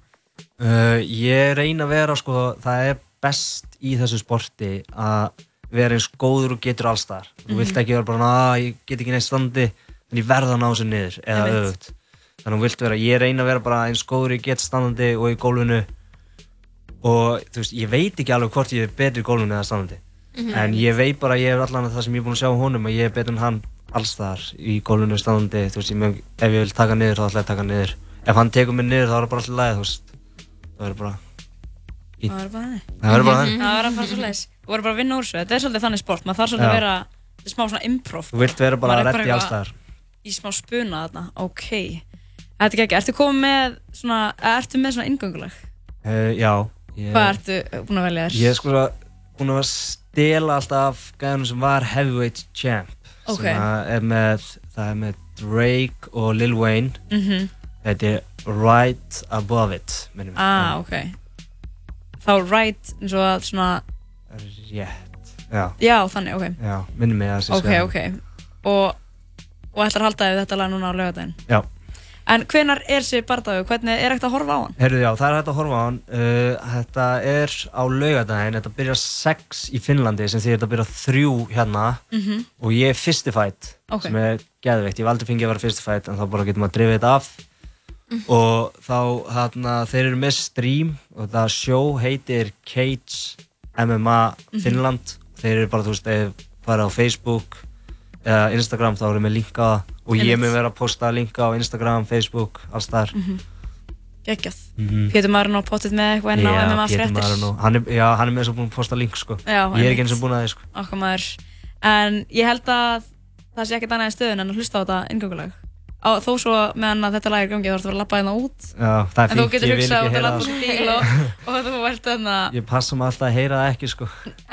uh, ég reyna að vera sko, það er best í þessu sporti að vera eins góður og getur allstaðar þú Mhm. vilt ekki vera bara, að ég get ekki neitt standi en ég verða að ná þessu niður eða öfugt þannig að þú vilt vera, ég reyna að vera bara eins góður og get standandi og í gólfinu og þú veist, ég veit ekki alveg hvort ég er betri í gólfinu eða standandi Mhm. en ég veit bara, ég er allan það sem ég er búinn að sjá honum að ég er betur en hann allstaðar í gólfinu standandi, þú veist, ég ef ég vil taka niður þá ætla ég að taka niður ef hann tekur mig niður þá er það bara alltaf læg, þú veist það verður bara fínt. Það verður bara þannig. Það verður bara þannig. Það verður að fara svo leiðis. Þú verður bara að vinna úr þessu. Þetta er svolítið þannig sport. Maður þarf svolítið að vera er smá svona improv. Þú vilt vera bara er reddi eitthvað allstaðar. Í smá spuna þarna. Ok. Þetta er ekki. Ertu komið með svona, ertu með svona inngöngulag? Uh, já. Ég, Hvað ertu búin að velja þér? Ég er sko svo búinn að stela alltaf gæðunum sem var heavyweight champ Ok. sem að er með, það er með Drake og Lil Wayne Mhm. Þetta er Right Above It Ah, ok. Þá right eins og svona, Rétt, já já þannig, ok. Já, mig Ok, sem- ok. Og, og ætlar að halda þig þetta lag núna á laugardaginn? Já En hvenar er þessi bardagur? Hvernig er ekkert að horfa á hann? Herðu já, það er hægt að horfa á hann uh, Þetta er á laugadaginn Þetta byrjar 6 í Finnlandi sem því þetta byrjar 3 hérna Mhm. og ég er fyrsti fætt Ok. sem er geðveikt, ég hef aldrei fengið að vera fyrsti fætt en þá bara getum að drifja þetta af og þá hérna þeir eru með stream og það sjó heitir Cage MMA Mhm. Finnland þeir eru bara, þú veist, ef fara á Facebook eða Instagram þá erum við linka á það og ég mun vera að posta linka á Instagram, Facebook, alls þar Mhm. geggjað Mhm. Pétur Marin og pottit með eitthvað enn á MMA Pétur fréttir hann er, já, hann er með þess að búin að posta link sko. Já, ég er ekki eins og búin að það sko. en ég held að það sé ekkert annað en stöðun en að hlusta á þetta inngöngulag á, þó svo meðan að þetta lag er í gangi þá ertu að vera að labba hérna út Já, það er en þú getur ég hugsað út að það, út í bíl og, og þú ert þarna ég passa mig alltaf að heyra það ekki sko.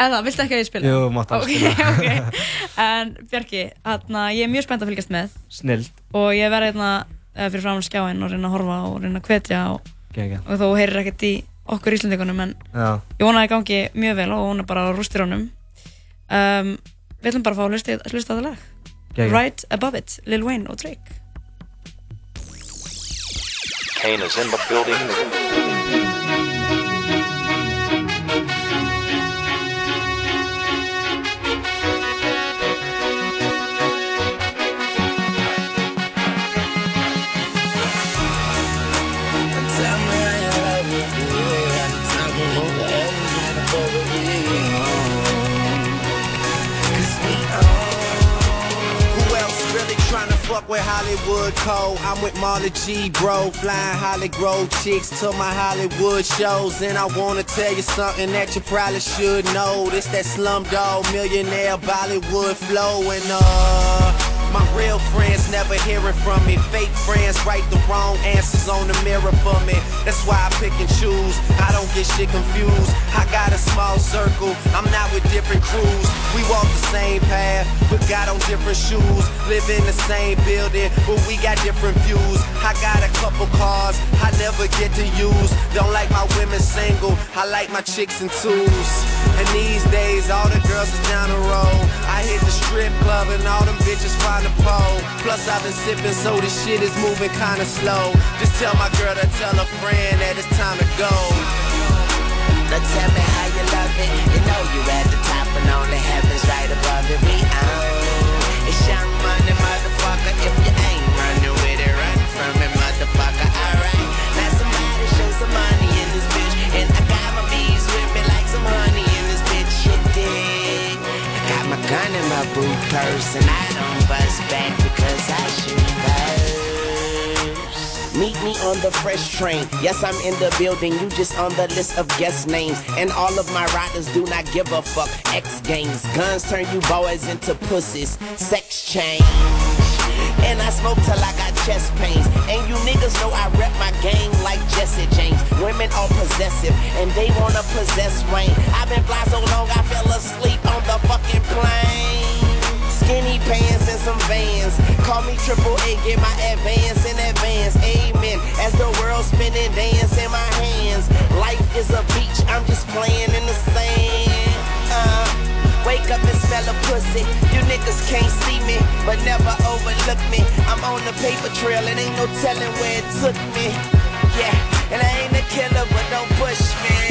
eða, viltu ekki að ég spila? Jú, máttu alveg okay, spila. okay. en Bjarki, þarna, ég er mjög spennt að fylgjast með Snilld. og ég verði hérna eh, fyrir fram skjáin og reyna að horfa og reyna að hvetja og, og þú heyrir ekkert í okkur Íslandingunum en Já. ég vona að það gangi mjög vel og vona bara á rústir honum um, við ætlum bara að fá að hlusta á það lag. Right Above It, Lil Wayne og Drake Kane is in the building. Fuck with Hollywood Cole? I'm with Marley G, bro. Flying Holly Grove chicks to my Hollywood shows. And I wanna tell you something that you probably should know. This that slumdog millionaire Bollywood flow. And uh, my real friends never hearing from me. Fake friends write the wrong answers on the mirror for me. That's why I pick and choose. I don't get shit confused. I got a small circle. I'm not with different crews. We walk the same path, but got on different shoes. Live in the same building, but we got different views. I got a couple cars I never get to use. Don't like my women single. I like my chicks in twos. And these days, all the girls is down the road. I hit the strip club and all them bitches find a pole. Plus, I've been sipping, so this shit is moving kinda slow. Just tell my girl to tell a friend that it's time to go. Now tell me how you love it. You know you at the top and on the heavens right above it. We own. It's young money, motherfucker. If you ain't running with it, run from it, motherfucker. Alright. Now somebody show some money in this bitch. And I got my bees with me like some honey in this bitch. You dig? I got my gun in my boot purse and I don't bust back because I. Meet me on the fresh train. Yes, I'm in the building. You just on the list of guest names. And all of my riders do not give a fuck. X games. Guns turn you boys into pussies. Sex change. And I smoke till I got chest pains. And you niggas know I rep my gang like Jesse James. Women are possessive and they wanna possess Wayne. I've been fly so long I fell asleep on the fucking plane. Skinny pants and some vans. Call me triple A, get my advance in advance. Amen. As the world spinning, dance in my hands. Life is a beach, I'm just playing in the sand. Uh, wake up and smell a pussy. You niggas can't see me, but never overlook me. I'm on the paper trail, and ain't no telling where it took me. Yeah, and I ain't a killer, but don't push me.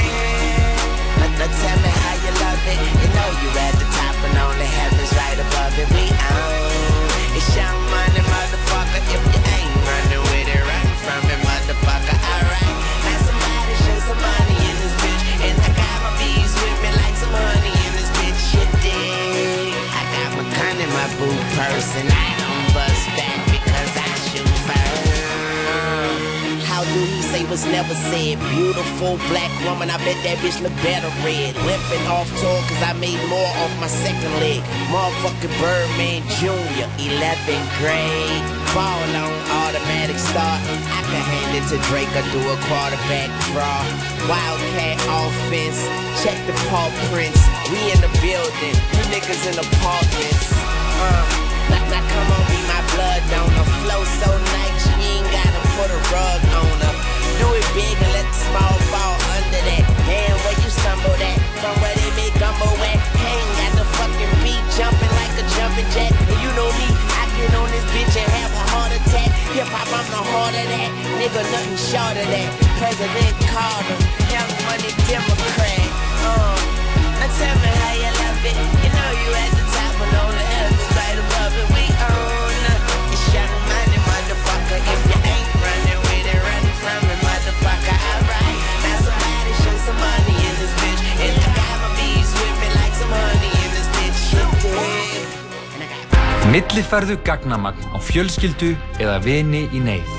Now, tell me how you love it. You know you at the top and on the heavens right above it. We own. It's young money, motherfucker. If you ain't running with it, run from it, motherfucker. Alright. Now somebody show some money in this bitch. And I got my bees with me like some honey in this bitch. You dig? I got my gun in my boot purse and I was never said? Beautiful black woman, I bet that bitch look better red. Limping off tour cause I made more off my second leg. Motherfucking Birdman Jr., 11th grade. Ball on automatic start. I can hand it to Drake or do a quarterback draw. Wildcat offense, check the paw prints. We in the building, you niggas in apartments. Uh, come on, be my blood donor. Flow so nice, you ain't gotta put a rug on her. Do it big and let the small fall under that. Damn, where you stumble at? From where they make gumbo at? Hang got the fucking beat jumping like a jumping jack. And you know me, I get on this bitch and have a heart attack. Hip hop, I'm the heart of that. Nigga, nothing short of that. President Carter, young money Democrat. Uh, now tell me how you love it. You know you at the top and on the heavens right above it. Millifærðu gagnamagn á fjölskyldu eða vini í neyð.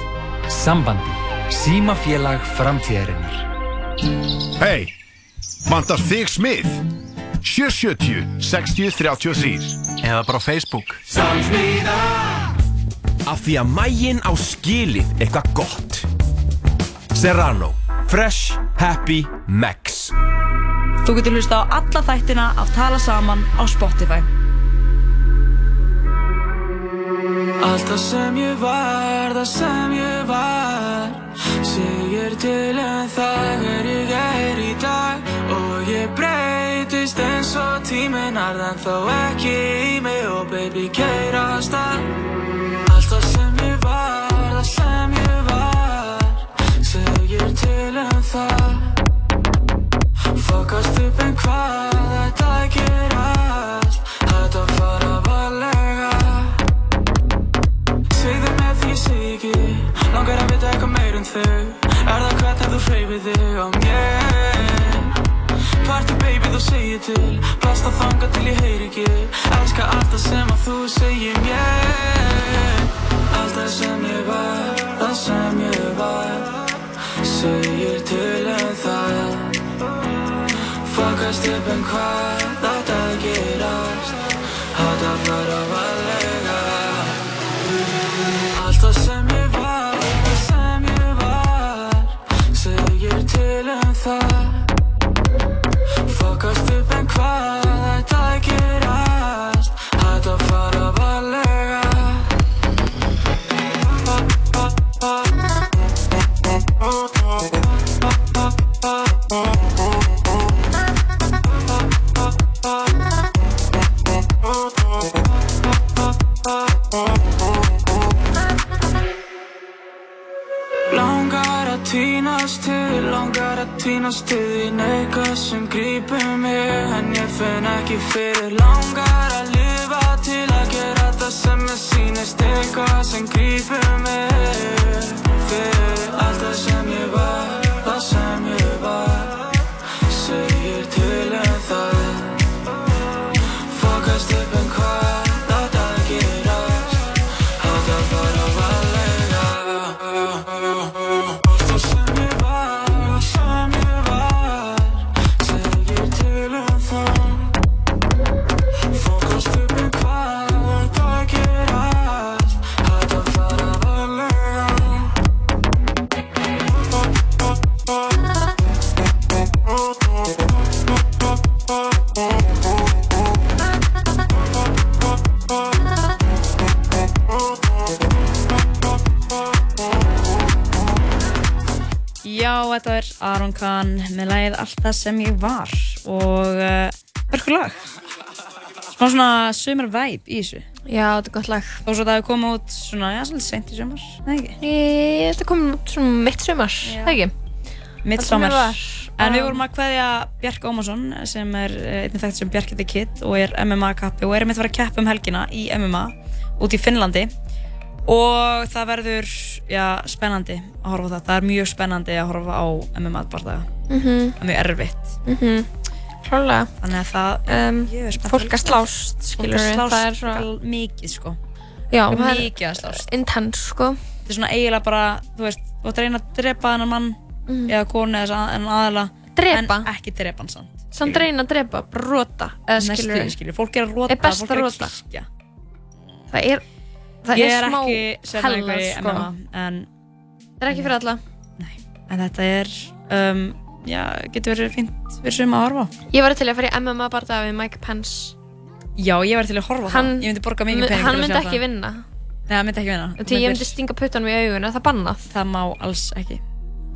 Sambandi. Símafélag framtíðarinnar. Hei, vantar þig smið? 770 60 33 Eða bara Facebook Samsmiða Af því að mægin á skilið eitthvað gott Serrano Fresh, happy, max Þú getur hlusta á alla þættina af Tala Saman á Spotify. Allt það sem ég var, það sem ég var. Segir til en það er ég er í dag. Og ég breytist eins og tíminn arðan þó ekki í mig. Og baby keirast að Allt það sem ég var, það sem ég var. Segir til en það. Fokast upp en hvað þetta gerast Langar að vita eitthvað meir en þau. Er það hvernig þú hreyfir þig á mér? Party baby þú segir til. Blasta þanga til ég heyri ekki. Elska allt það sem að þú segir mér. Allt það sem ég var Það sem ég var. Segir til en það. Fokast upp en hvað þetta gerast. Þetta fara varlega til, langar að týnast til þín eitthvað sem grípur mig En ég finn ekki fyrir. Langar að lifa til að gera það sem ég sýnist eitthvað sem grípur mig Fyrir allt það sem ég var, þetta er Aron Kahn með lagið Allt það sem ég var og uh, hörku lag. Smá svona sumar væp í þessu. Já, þetta er gott lag. Þó svo það hefur komið út svona, já, svolítið sent í sumar, eða ekki? Þetta kom út svona mitt sumar, það ekki? Mitt sumar. En við Um, vorum að kveðja Bjark Ómarsson sem er eh, einnig þekkt sem Bjarki the Kid og er MMA kappi og er einmitt að fara að keppa um helgina í MMA út í Finnlandi og það verður, já, spennandi að horfa á það. Það er mjög spennandi að horfa á MMA bardaga. Mhm. Það er mjög erfitt. Mhm. Klálega. Þannig að það, um. Fólk að slást, skilur slást það er frekar mikið, sko. Já, mikið að slást. Intense, sko. Þetta er svona eiginlega bara, þú veist, þú ætti að reyna að drepa þennan mann eða konu eða þess að- en aðala Drepa? en ekki drepa hann samt. Samt reyna að drepa, bara rota eða skilur skilur, fólk er að rota, fólk er að rota kirkja. það er það ég er er ekki sérfræðingur í hella, sko. En, það er ekki fyrir alla en þetta er um, já, getur verið fínt fyrir suma að horfa ég var til að fara í MMA barða við Mike Pence Já, ég var til að horfa Hann- það. Ég myndi borga mikið pening hann myndi ekki það. vinna Nei, hann myndi ekki vinna. því ég myndi stinga puttanum í augun er það bannað? það má alls ekki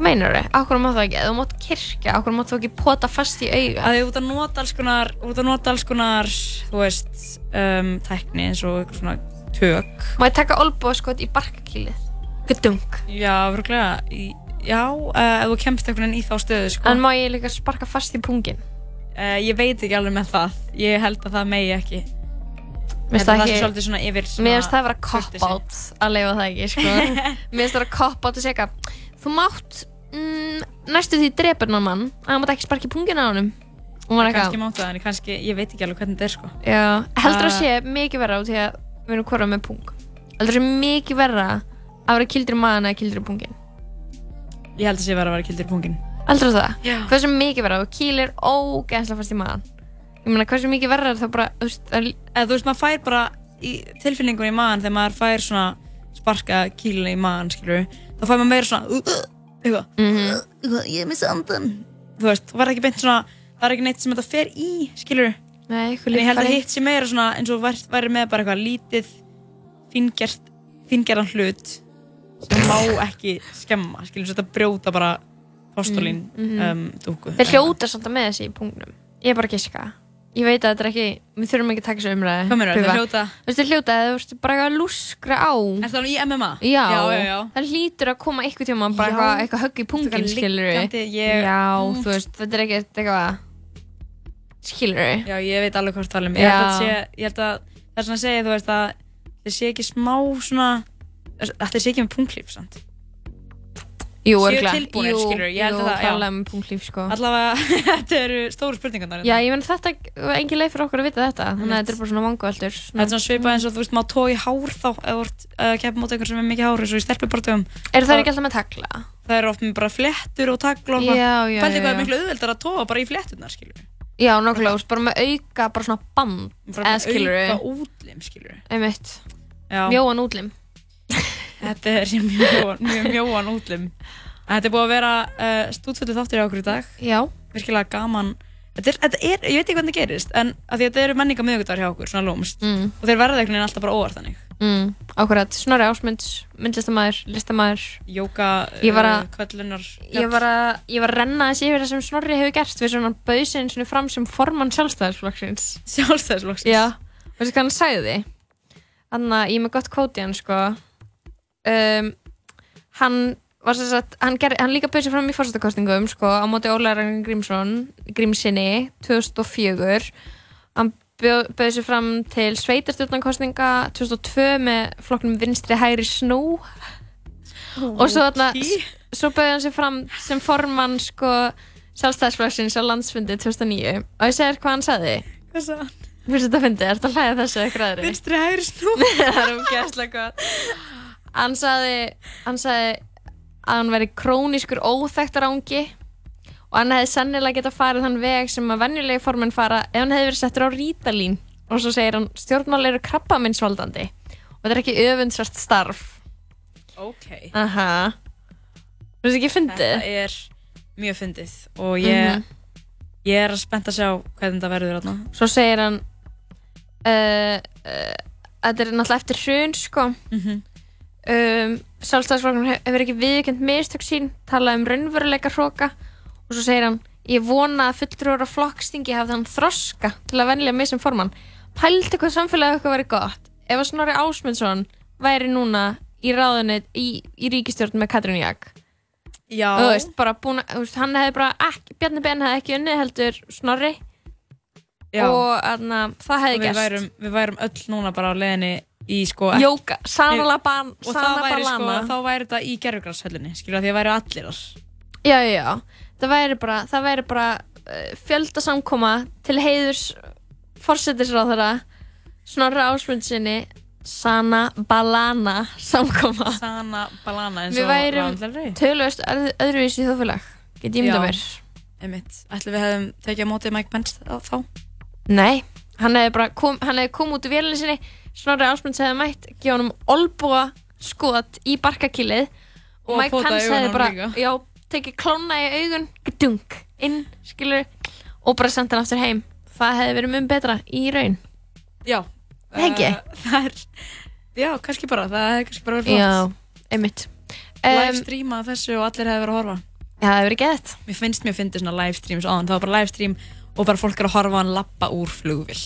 meinar þau? Akkur má það ekki? Þú mátt kirkja, akkur má þú ekki pota fast í auga? að þið út að nota alls konar út að nota alls konar þú veist um, tækni eins og eitthvað svona tök Má ég taka olbóðskot í barkakýlið? Gudung já, virkulega já, uh, ef þú kemst einhvern veginn í þá stöðu sko. En má ég líka sparka fast í pungin? uh, ég veit ekki alveg með það ég held að það megi ekki Mér finnst það ekki- svolítið svona yfir svona Mér finnst það að vera cop-out að leifa það ekki, sko. Mér finnst það að vera cop-out að segja Þú mátt mm, næstu því hennar mann að það mátt ekki sparka í pungin á er kannski máttu það en kannski, ég veit ekki alveg hvernig þetta er sko Já, heldur að Uh, sé mikið verra út í að við erum hvora með pung Heldur að sé mikið verra að vera kildur í maðan eða kildur í pungin Ég held að sé verið að vera kildur í pungin. Aldrei það? Já. Hversu mikið verða og kýlir ógeðslega fast í maðan? Ég meina, hversu mikið verða er það bara, þú veist, að... Eða þú veist, maður fær bara í tilfinningun í maðan þegar maður fær svona sparka kýlina í maðan, skilur þá fær maður meira svona uh, uh, eitthvað, Mhm. eitthvað, ég missi andan. Þú veist, það verður ekki beint svona, það er ekki neitt sem þetta fer í, skilur Nei, En ég held að hitt sé meira svona eins og væri, væri með bara eitthvað lítið fíngert, fíngerðan hlut sem má ekki skemma, skilur þetta brjóta bara postulín Mm, mhm. um, dúku. Þeir hljóta samt að með þessi í punktnum. Ég er bara að giska. Ég veit að þetta er ekki, við þurfum ekki að taka þessu umræði. Þeir hljóta? Þeir hljóta að þú veist bara að lúskra á. Er það í MMA? Já, Já, já, já. það hlýtur að koma eitthvað tíma bara eitthvað, eitthvað högg í pungin, skilur ég- Já, Mm. þú veist, þetta er ekkert eitthvað, skilur Já, ég veit alveg hvort það er um. Ég held að, Já. sé, ég held að það er svona að segja, þú veist, að þeir sé ekki smá svona, að þeir sé ekki með punklíf, sant? Jú, örugglega. tilbúnir, Jú, skilur, ég held jú, að það, já. klálega með punktlíf, sko. Allavega, þetta eru stóru spurningarnar. Já, ég menn þetta er engin leið fyrir okkur að vita þetta, þannig að þetta er bara svona vangaveltur. Þetta er svona svipað eins og þú veist, maður tói hár þá eða ert að keppa mót einhver sem er mikið hár eins og í stelpubartöfum. Eru þær ekki alltaf með tagla? Það eru með bara flettur og tagla og Já, já, já, hvað er já. miklu auðveldar að tóa bara í fletturnar, skilur Já, nokkulega, þú veist, bara með auka, bara svona band, Bara eða með skilur auka útlim, skilur Einmitt. Já. Mjóan útlim. Þetta er sem mjög, mjög mjóan útlim. Þetta er búið að vera uh, stúdfullu þáttur í okkur í dag. Já. Virkilega gaman. Þetta er, þetta er, ég veit ekki hvernig það gerist, en því þetta eru menninga miðugudagar hjá okkur, svona lúmst. Mm. Og þeir verða veginn alltaf bara óvart þannig. Mm, ákvarðat, Snorri Ásmunds, myndlistamæður, listamæður Jóka, að, kvöllunar, ég var að, ég var að renna þessi yfir það sem Snorri hefur gert við svona bauðsinn svona fram sem formann sjálfstæðisflokksins. Sjálfstæðisflokksins? Já, veistu hvað hann sagði? Þannig að ég er með gott kvóti hann sko. Um, hann var sem sagt, hann, ger, hann líka bauð sig fram í fórstakostingum sko á móti Ólaður Ragnar Grímsson, Grímsinni 2004. Hann bauð, bauð sig fram til sveitarstjórnarkostinga 2002 með flokknum vinstri hægri snú. Og svo þarna svo bauð hann sig fram sem formann sko sjálfstæðisflokksins á landsfundi 2009 og ég segir hvað hann sagði. Hvað sagði hann? Fyrst þetta fyndi, ertu að hlæða þessu eitthvað aðri? Vinstri hægri snú. Það er umgæðslega gott. Hann sagði hann sagði að hann veri krónískur óþekktar ángi og hann hefði sennilega getað farið þann veg sem að venjulegi formenn fara ef hann hefði verið settur á rítalín og svo segir hann stjórnmál eru krabbaminsvaldandi og þetta er ekki öfundsvært starf Ok. Aha Þú veist ekki fyndið? Þetta er mjög fyndið og ég, Mhm. ég er spennt að sjá hvernig þetta verður þarna. Svo segir hann uh, uh, Þetta er náttúrulega eftir hrun sko Mhm. um, Sjálfstæðisflokkurinn hef- hefur ekki viðkjönd mistök sín talað um raunveruleika hróka og svo segir hann ég vona að fulltrúar á flokkstingi hafði hann þroska til að venja mig sem formann pældi hvað samfélagið okkar væri gott ef að Snorri Ásmundsson væri núna í ráðunni í, í ríkistjórn með Katrín Jak Já. þú veist, bara búin að, hann hefði bara ekki, Bjarni Ben hefði ekki unnið heldur Snorri Já. og aðna, það hefði Og við gerst værum, við værum öll núna bara á leiðinni í sko Jóka, Sana ban, og Sana það væri sko, þá væri þetta í gerfugrashöllinni skilja því að væri allir þar Já, já, já. Það væri bara, það væri bara uh, fjöldasamkoma til heiðurs fórsetisráðara Snorra Ásmundsinni Sana Balana samkoma. Sana Balana eins Við og værum Ragnhildur Rey. tölvöst öðruvísi í þjóðfélag Get ég myndað Já, mér. Ætli við hefðum tekið á móti Mike Pence þá- Nei, hann hefði bara kom, hann hefði kom út úr vélinni sinni Snorri Ásmunds hefði mætt gefa honum olbúa skot í barkakýlið. Og, Og Mike í Pence hefði bara já, tekið klóna í augun gedung, inn, skilur og bara sendt hann aftur heim. Það hefði verið mun betra í raun. Já? Eh, Það er, já, kannski bara, það hefði kannski bara verið flott. Já, einmitt. Live streama þessu og allir hefði verið að horfa. Já, það hefði verið gett Mér finnst mjög fyndið svona live streams áðan. Það var bara live stream og bara fólk er að horfa á hann lappa úr flugvill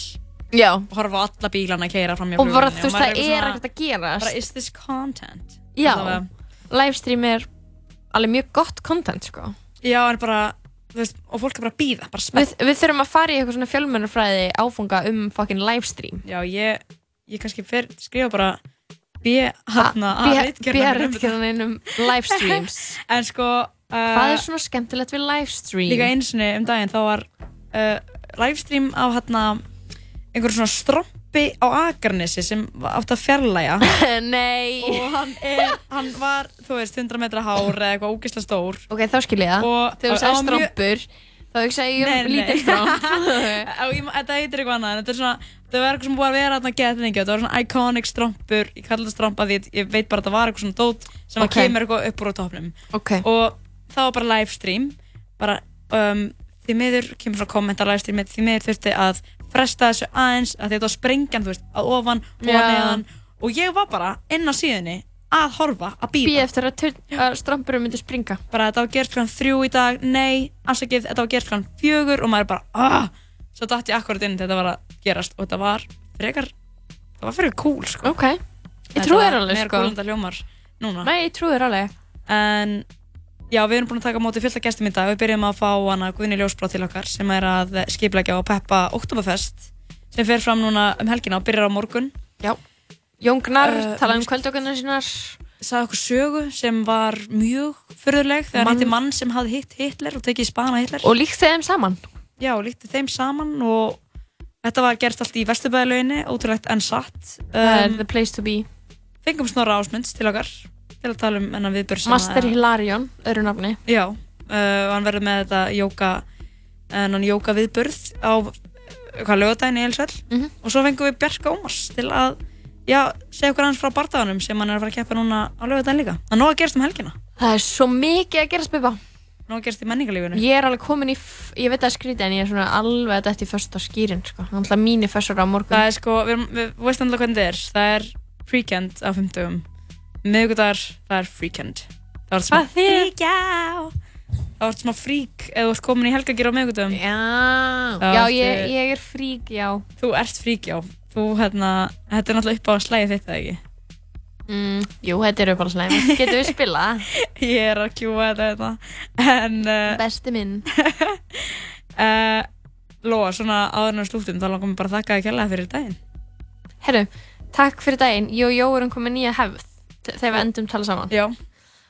Já. Og horfa á alla bílana að keira fram hjá og bara flugvillinu þú veist það er ekkert að gerast. Bara is this content? Já, Allavega. livestream er alveg mjög gott content sko. Já, en bara, þú veist, og fólk er bara að býða bara spennt. Við, við þurfum að fara í eitthvað svona fjölmennarfræði áfunga um fucking livestream Já, ég, ég kannski fer, skrifa bara B, hérna, B-ritgerðan um livestreams En sko uh, Hvað er svona skemmtilegt við livestream? Líka eins og um daginn þá var uh, livestream á hérna einhverjum svona stromp strampi á Akarnesi sem átt að fjarlæga Nei. Og hann, er, hann var, þú veist, 100 metra hár eða eitthvað ógeðslega stór. Ok, þá skil ég það. Og Þegar þú sagði strompur þá hugsa ég um lítið ég- Þetta heitir eitthvað annað en þetta er svona, þetta var eitthvað sem búið að vera þarna gett lengi þetta var svona iconic strompur, ég kallar þetta strompa því að ég veit bara að það var eitthvað svona dót sem Ok. okay. kemur eitthvað upp úr á topnum okay. og það var bara livestream bara um, því miður kemur svona komment að livestream því miður þurfti að fresta þessu aðeins að þetta var sprengjan, þú veist, að ofan og að neðan. Og ég var bara inn á síðunni að horfa, að býða Býð eftir að, að strompurum myndi springa. Bara þetta var gert klann þrjú í dag. Nei, afsakið, þetta var gert klann fjögur og maður er bara, ah, svo datt ég akkurat inn þetta var að gerast og þetta var frekar, það var frekar cool sko. Ok, ég trúi þér alveg sko. cool en það hljómar núna. Nei, ég trúi þér alveg. En já, við erum búin að taka móti fullt af gestum í dag. Við byrjum að fá hana Guðni Ljósbrá til okkar sem er að skipleggja og peppa Oktoberfest sem fer fram núna um helgina og byrjar á morgun. Já, Jón Gnarr Uh, talaði um kvöldökunar sínar. Sagði okkur sögu sem var mjög furðuleg þegar hann hitti mann sem hafði hitt Hitler og tekið spana Hitler. Og líkt þeim saman. Já, líkti þeim saman og þetta var gerst allt í Vesturbæðalauginni, ótrúlegt en satt. Um, the place to be. Fengum Snorra Ásmunds til okkar til að tala um enn viðbjörn sem Master að- Hilarion, öðru nafni. Já, uh, og hann verður með þetta jóka en hann jóka viðburð á hvað lögadaginn í Elsvell Mhm. og svo fengum við Bjarka Ómars til að já, segja okkur hans frá bardaganum sem hann er að fara að keppa núna á lögadaginn líka. Það er nóg að gerast um helgina. Það er svo mikið að gera spipa nóg að gerast í menningarlífinu. Ég er alveg komin í, ég veit að skrítið en ég er svona alveg að þetta í fyrsta skýrin sko. Er alltaf mínir fyrstur á morgun. Það er sko, við, við, við veist alltaf hvernig þetta er. Það er freakend á 50 miðgudagar, það er freakend það var smá þýðir? fríkjá það var smá frík eða þú ert komin í helgagir á miðgudagum Já, Það já ég, ég er frík, já. Þú ert fríkjá þú hérna, þetta er náttúrulega upp á slæði þitt eða ekki? Mm, Jú, þetta eru bara slæm Getum við spila? ég er að kjúa þetta hérna. en uh, Besti minn. Uh, Lóa, svona áður en við slúttum þá langum við bara að þakka þér kærlega fyrir daginn. Herru, takk fyrir daginn. Og Jó erum komið nýja hefð þegar við endum tala saman. Já.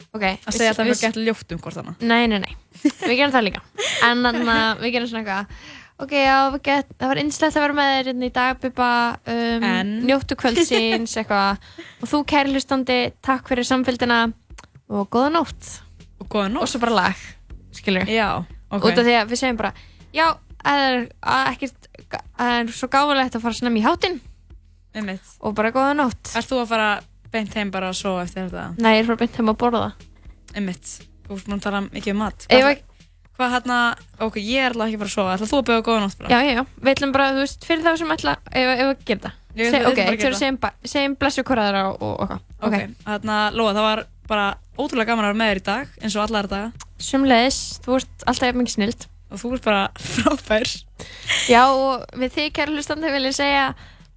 Ok að segja alltaf eitthvað gett ljótt um hvort annað. Nei, nei, nei, við gerum það líka. En þannig að við gerum svona eitthvað. Ok, já, get, það var einslegt að vera með þér hérna í dag, Bubba. Um? Njóttu kvöldsins, eitthvað. Og þú, kæri hlustandi, takk fyrir samfélgina Og góða nótt. Og góða nótt. Og svo bara lag, skilur Já, ok. Út af því að við segjum bara Já, það er að Það er svo gáfulegt að fara snemmi í hátinn. Einmitt. Og bara góða nótt. Ert þú að fara beint heim bara að sofa eftir þetta? Nei, ég er bara beint heim að borða. Einmitt, þú búin að tala mikið um mat. Hvað, að- hvað hérna, ok, ég er alltaf ekki að fara að sofa. Ætla þú að bjóða góða nótt bara? Já, já, já, við ætlum bara, þú veist, fyrir þá sem ætla ef, að gera það. Við Se, Ok, bara þegar segjum, segjum blessu hverjaðara og, og Ok, hérna, Lóa, það var bara ótrúlega gaman að vera með þér í dag eins og allar daga Sumleðis, þú ert alltaf mikið snild. Og þú ert bara frábær. Já, og við þig, kæra hlustandi, vil ég segja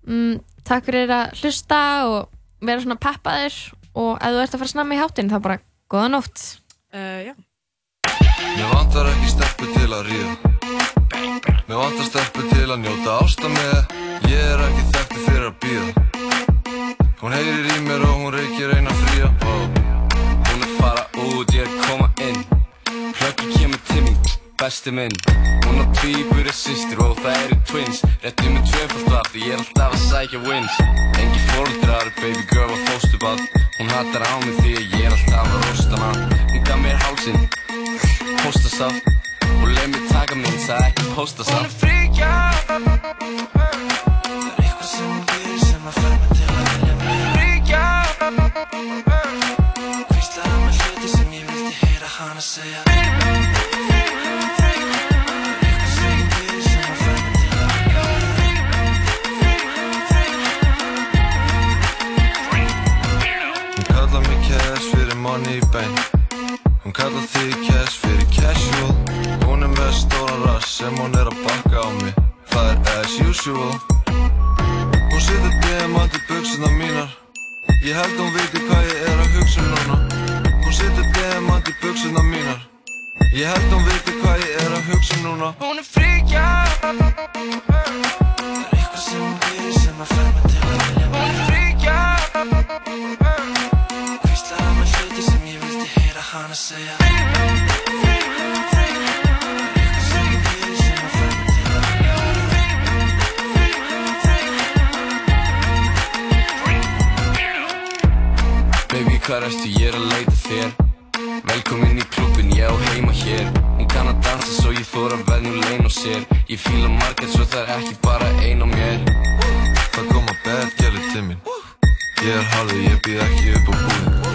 mm, Takk fyrir að hlusta og vera svona peppaður og ef þú ert að fara snemma í hátinn þá bara góða nótt. Uh, Já. Mér vantar ekki stelpu til að ríða. Mér vantar stelpu til að njóta ásta með. Ég er ekki þekktu fyrir að býða Hún heyrir í mér og hún reykir eina fría. Hún er fara út, ég er koma inn besti minn Hún á tvíburi systir og það eru twins. Rétti með tvöfald af því ég er alltaf að sækja wins. Engi fóldrar, baby girl og fóstubad Hún hattar á mig því ég er alltaf að rosta hana Hún gaf mér hálsinn, póstasaft. Og leið mér taka minn, sagði ekki póstasaft. Hún er fríkja. Það er eitthvað sem hún gerir sem að fer mig til að vilja mig Fríkja. Hvíslaði með hluti sem ég vildi heyra hana segja Hún kallar þig cash fyrir casual. Hún er með stóra rass sem hún er að bakka á mig. Það er as usual. Hún setur diamant í buksuna mínar. Ég held hún viti hvað ég er að hugsa núna. Hún setur diamant í buksuna mínar. Ég held hún viti hvað ég er að hugsa núna. Hún er fríkja Það er eitthvað sem hún gerir sem að fer mig til að vilja Hún er fríkja panacea Baby hvað erstu ég er að leita þér. Velkomin í klubin ég á heima hér. Hún kann að dansa svo ég þóra veðnum lein og sér. Ég fíla margætt svo það er ekki bara ein á mér. Það kom að beðgjali til minn Ég er halvið ég býð ekki upp á búinn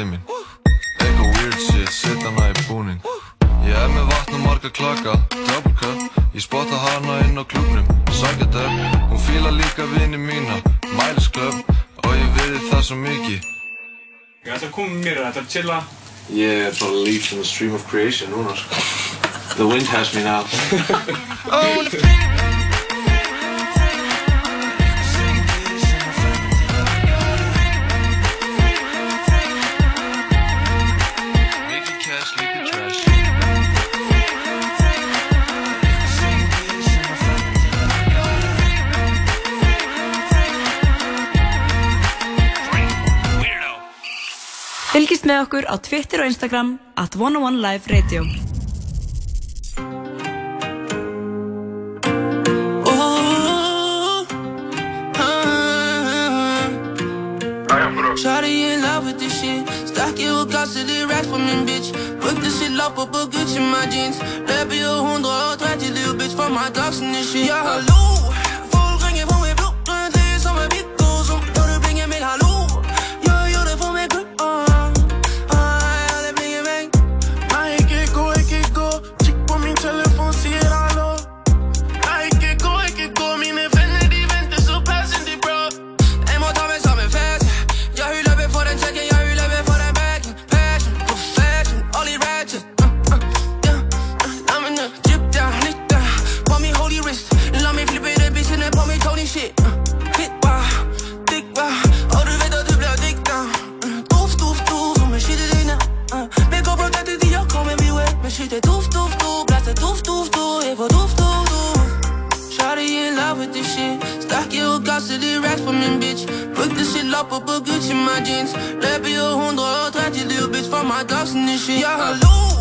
mín Eitthvað weird shit, set hana í búnin Ég er með vatn og marga klaka Double cup, ég spotta hana inn á klubnum upp, hún fíla líka vini mína Miles Club, og ég virði það svo mikið. Ég ætla að koma mér, ég ætla að chilla. Ég er bara leaf in the stream of creation núna sko. The wind has me now Fylgist með okkur á Twitter og Instagram at 101 Live Radio. Shawty in love with this shit. Stack it gasser det racks på min bitch. Brukte shit lapper på Gucci my jeans. Löper ju 130 little bitch for my dogs and this shit. Ja hallå, Brukte shit lapper på Gucci my jeans. Löper ju 130 little bitch for my dogs and this shit. Ja hallå,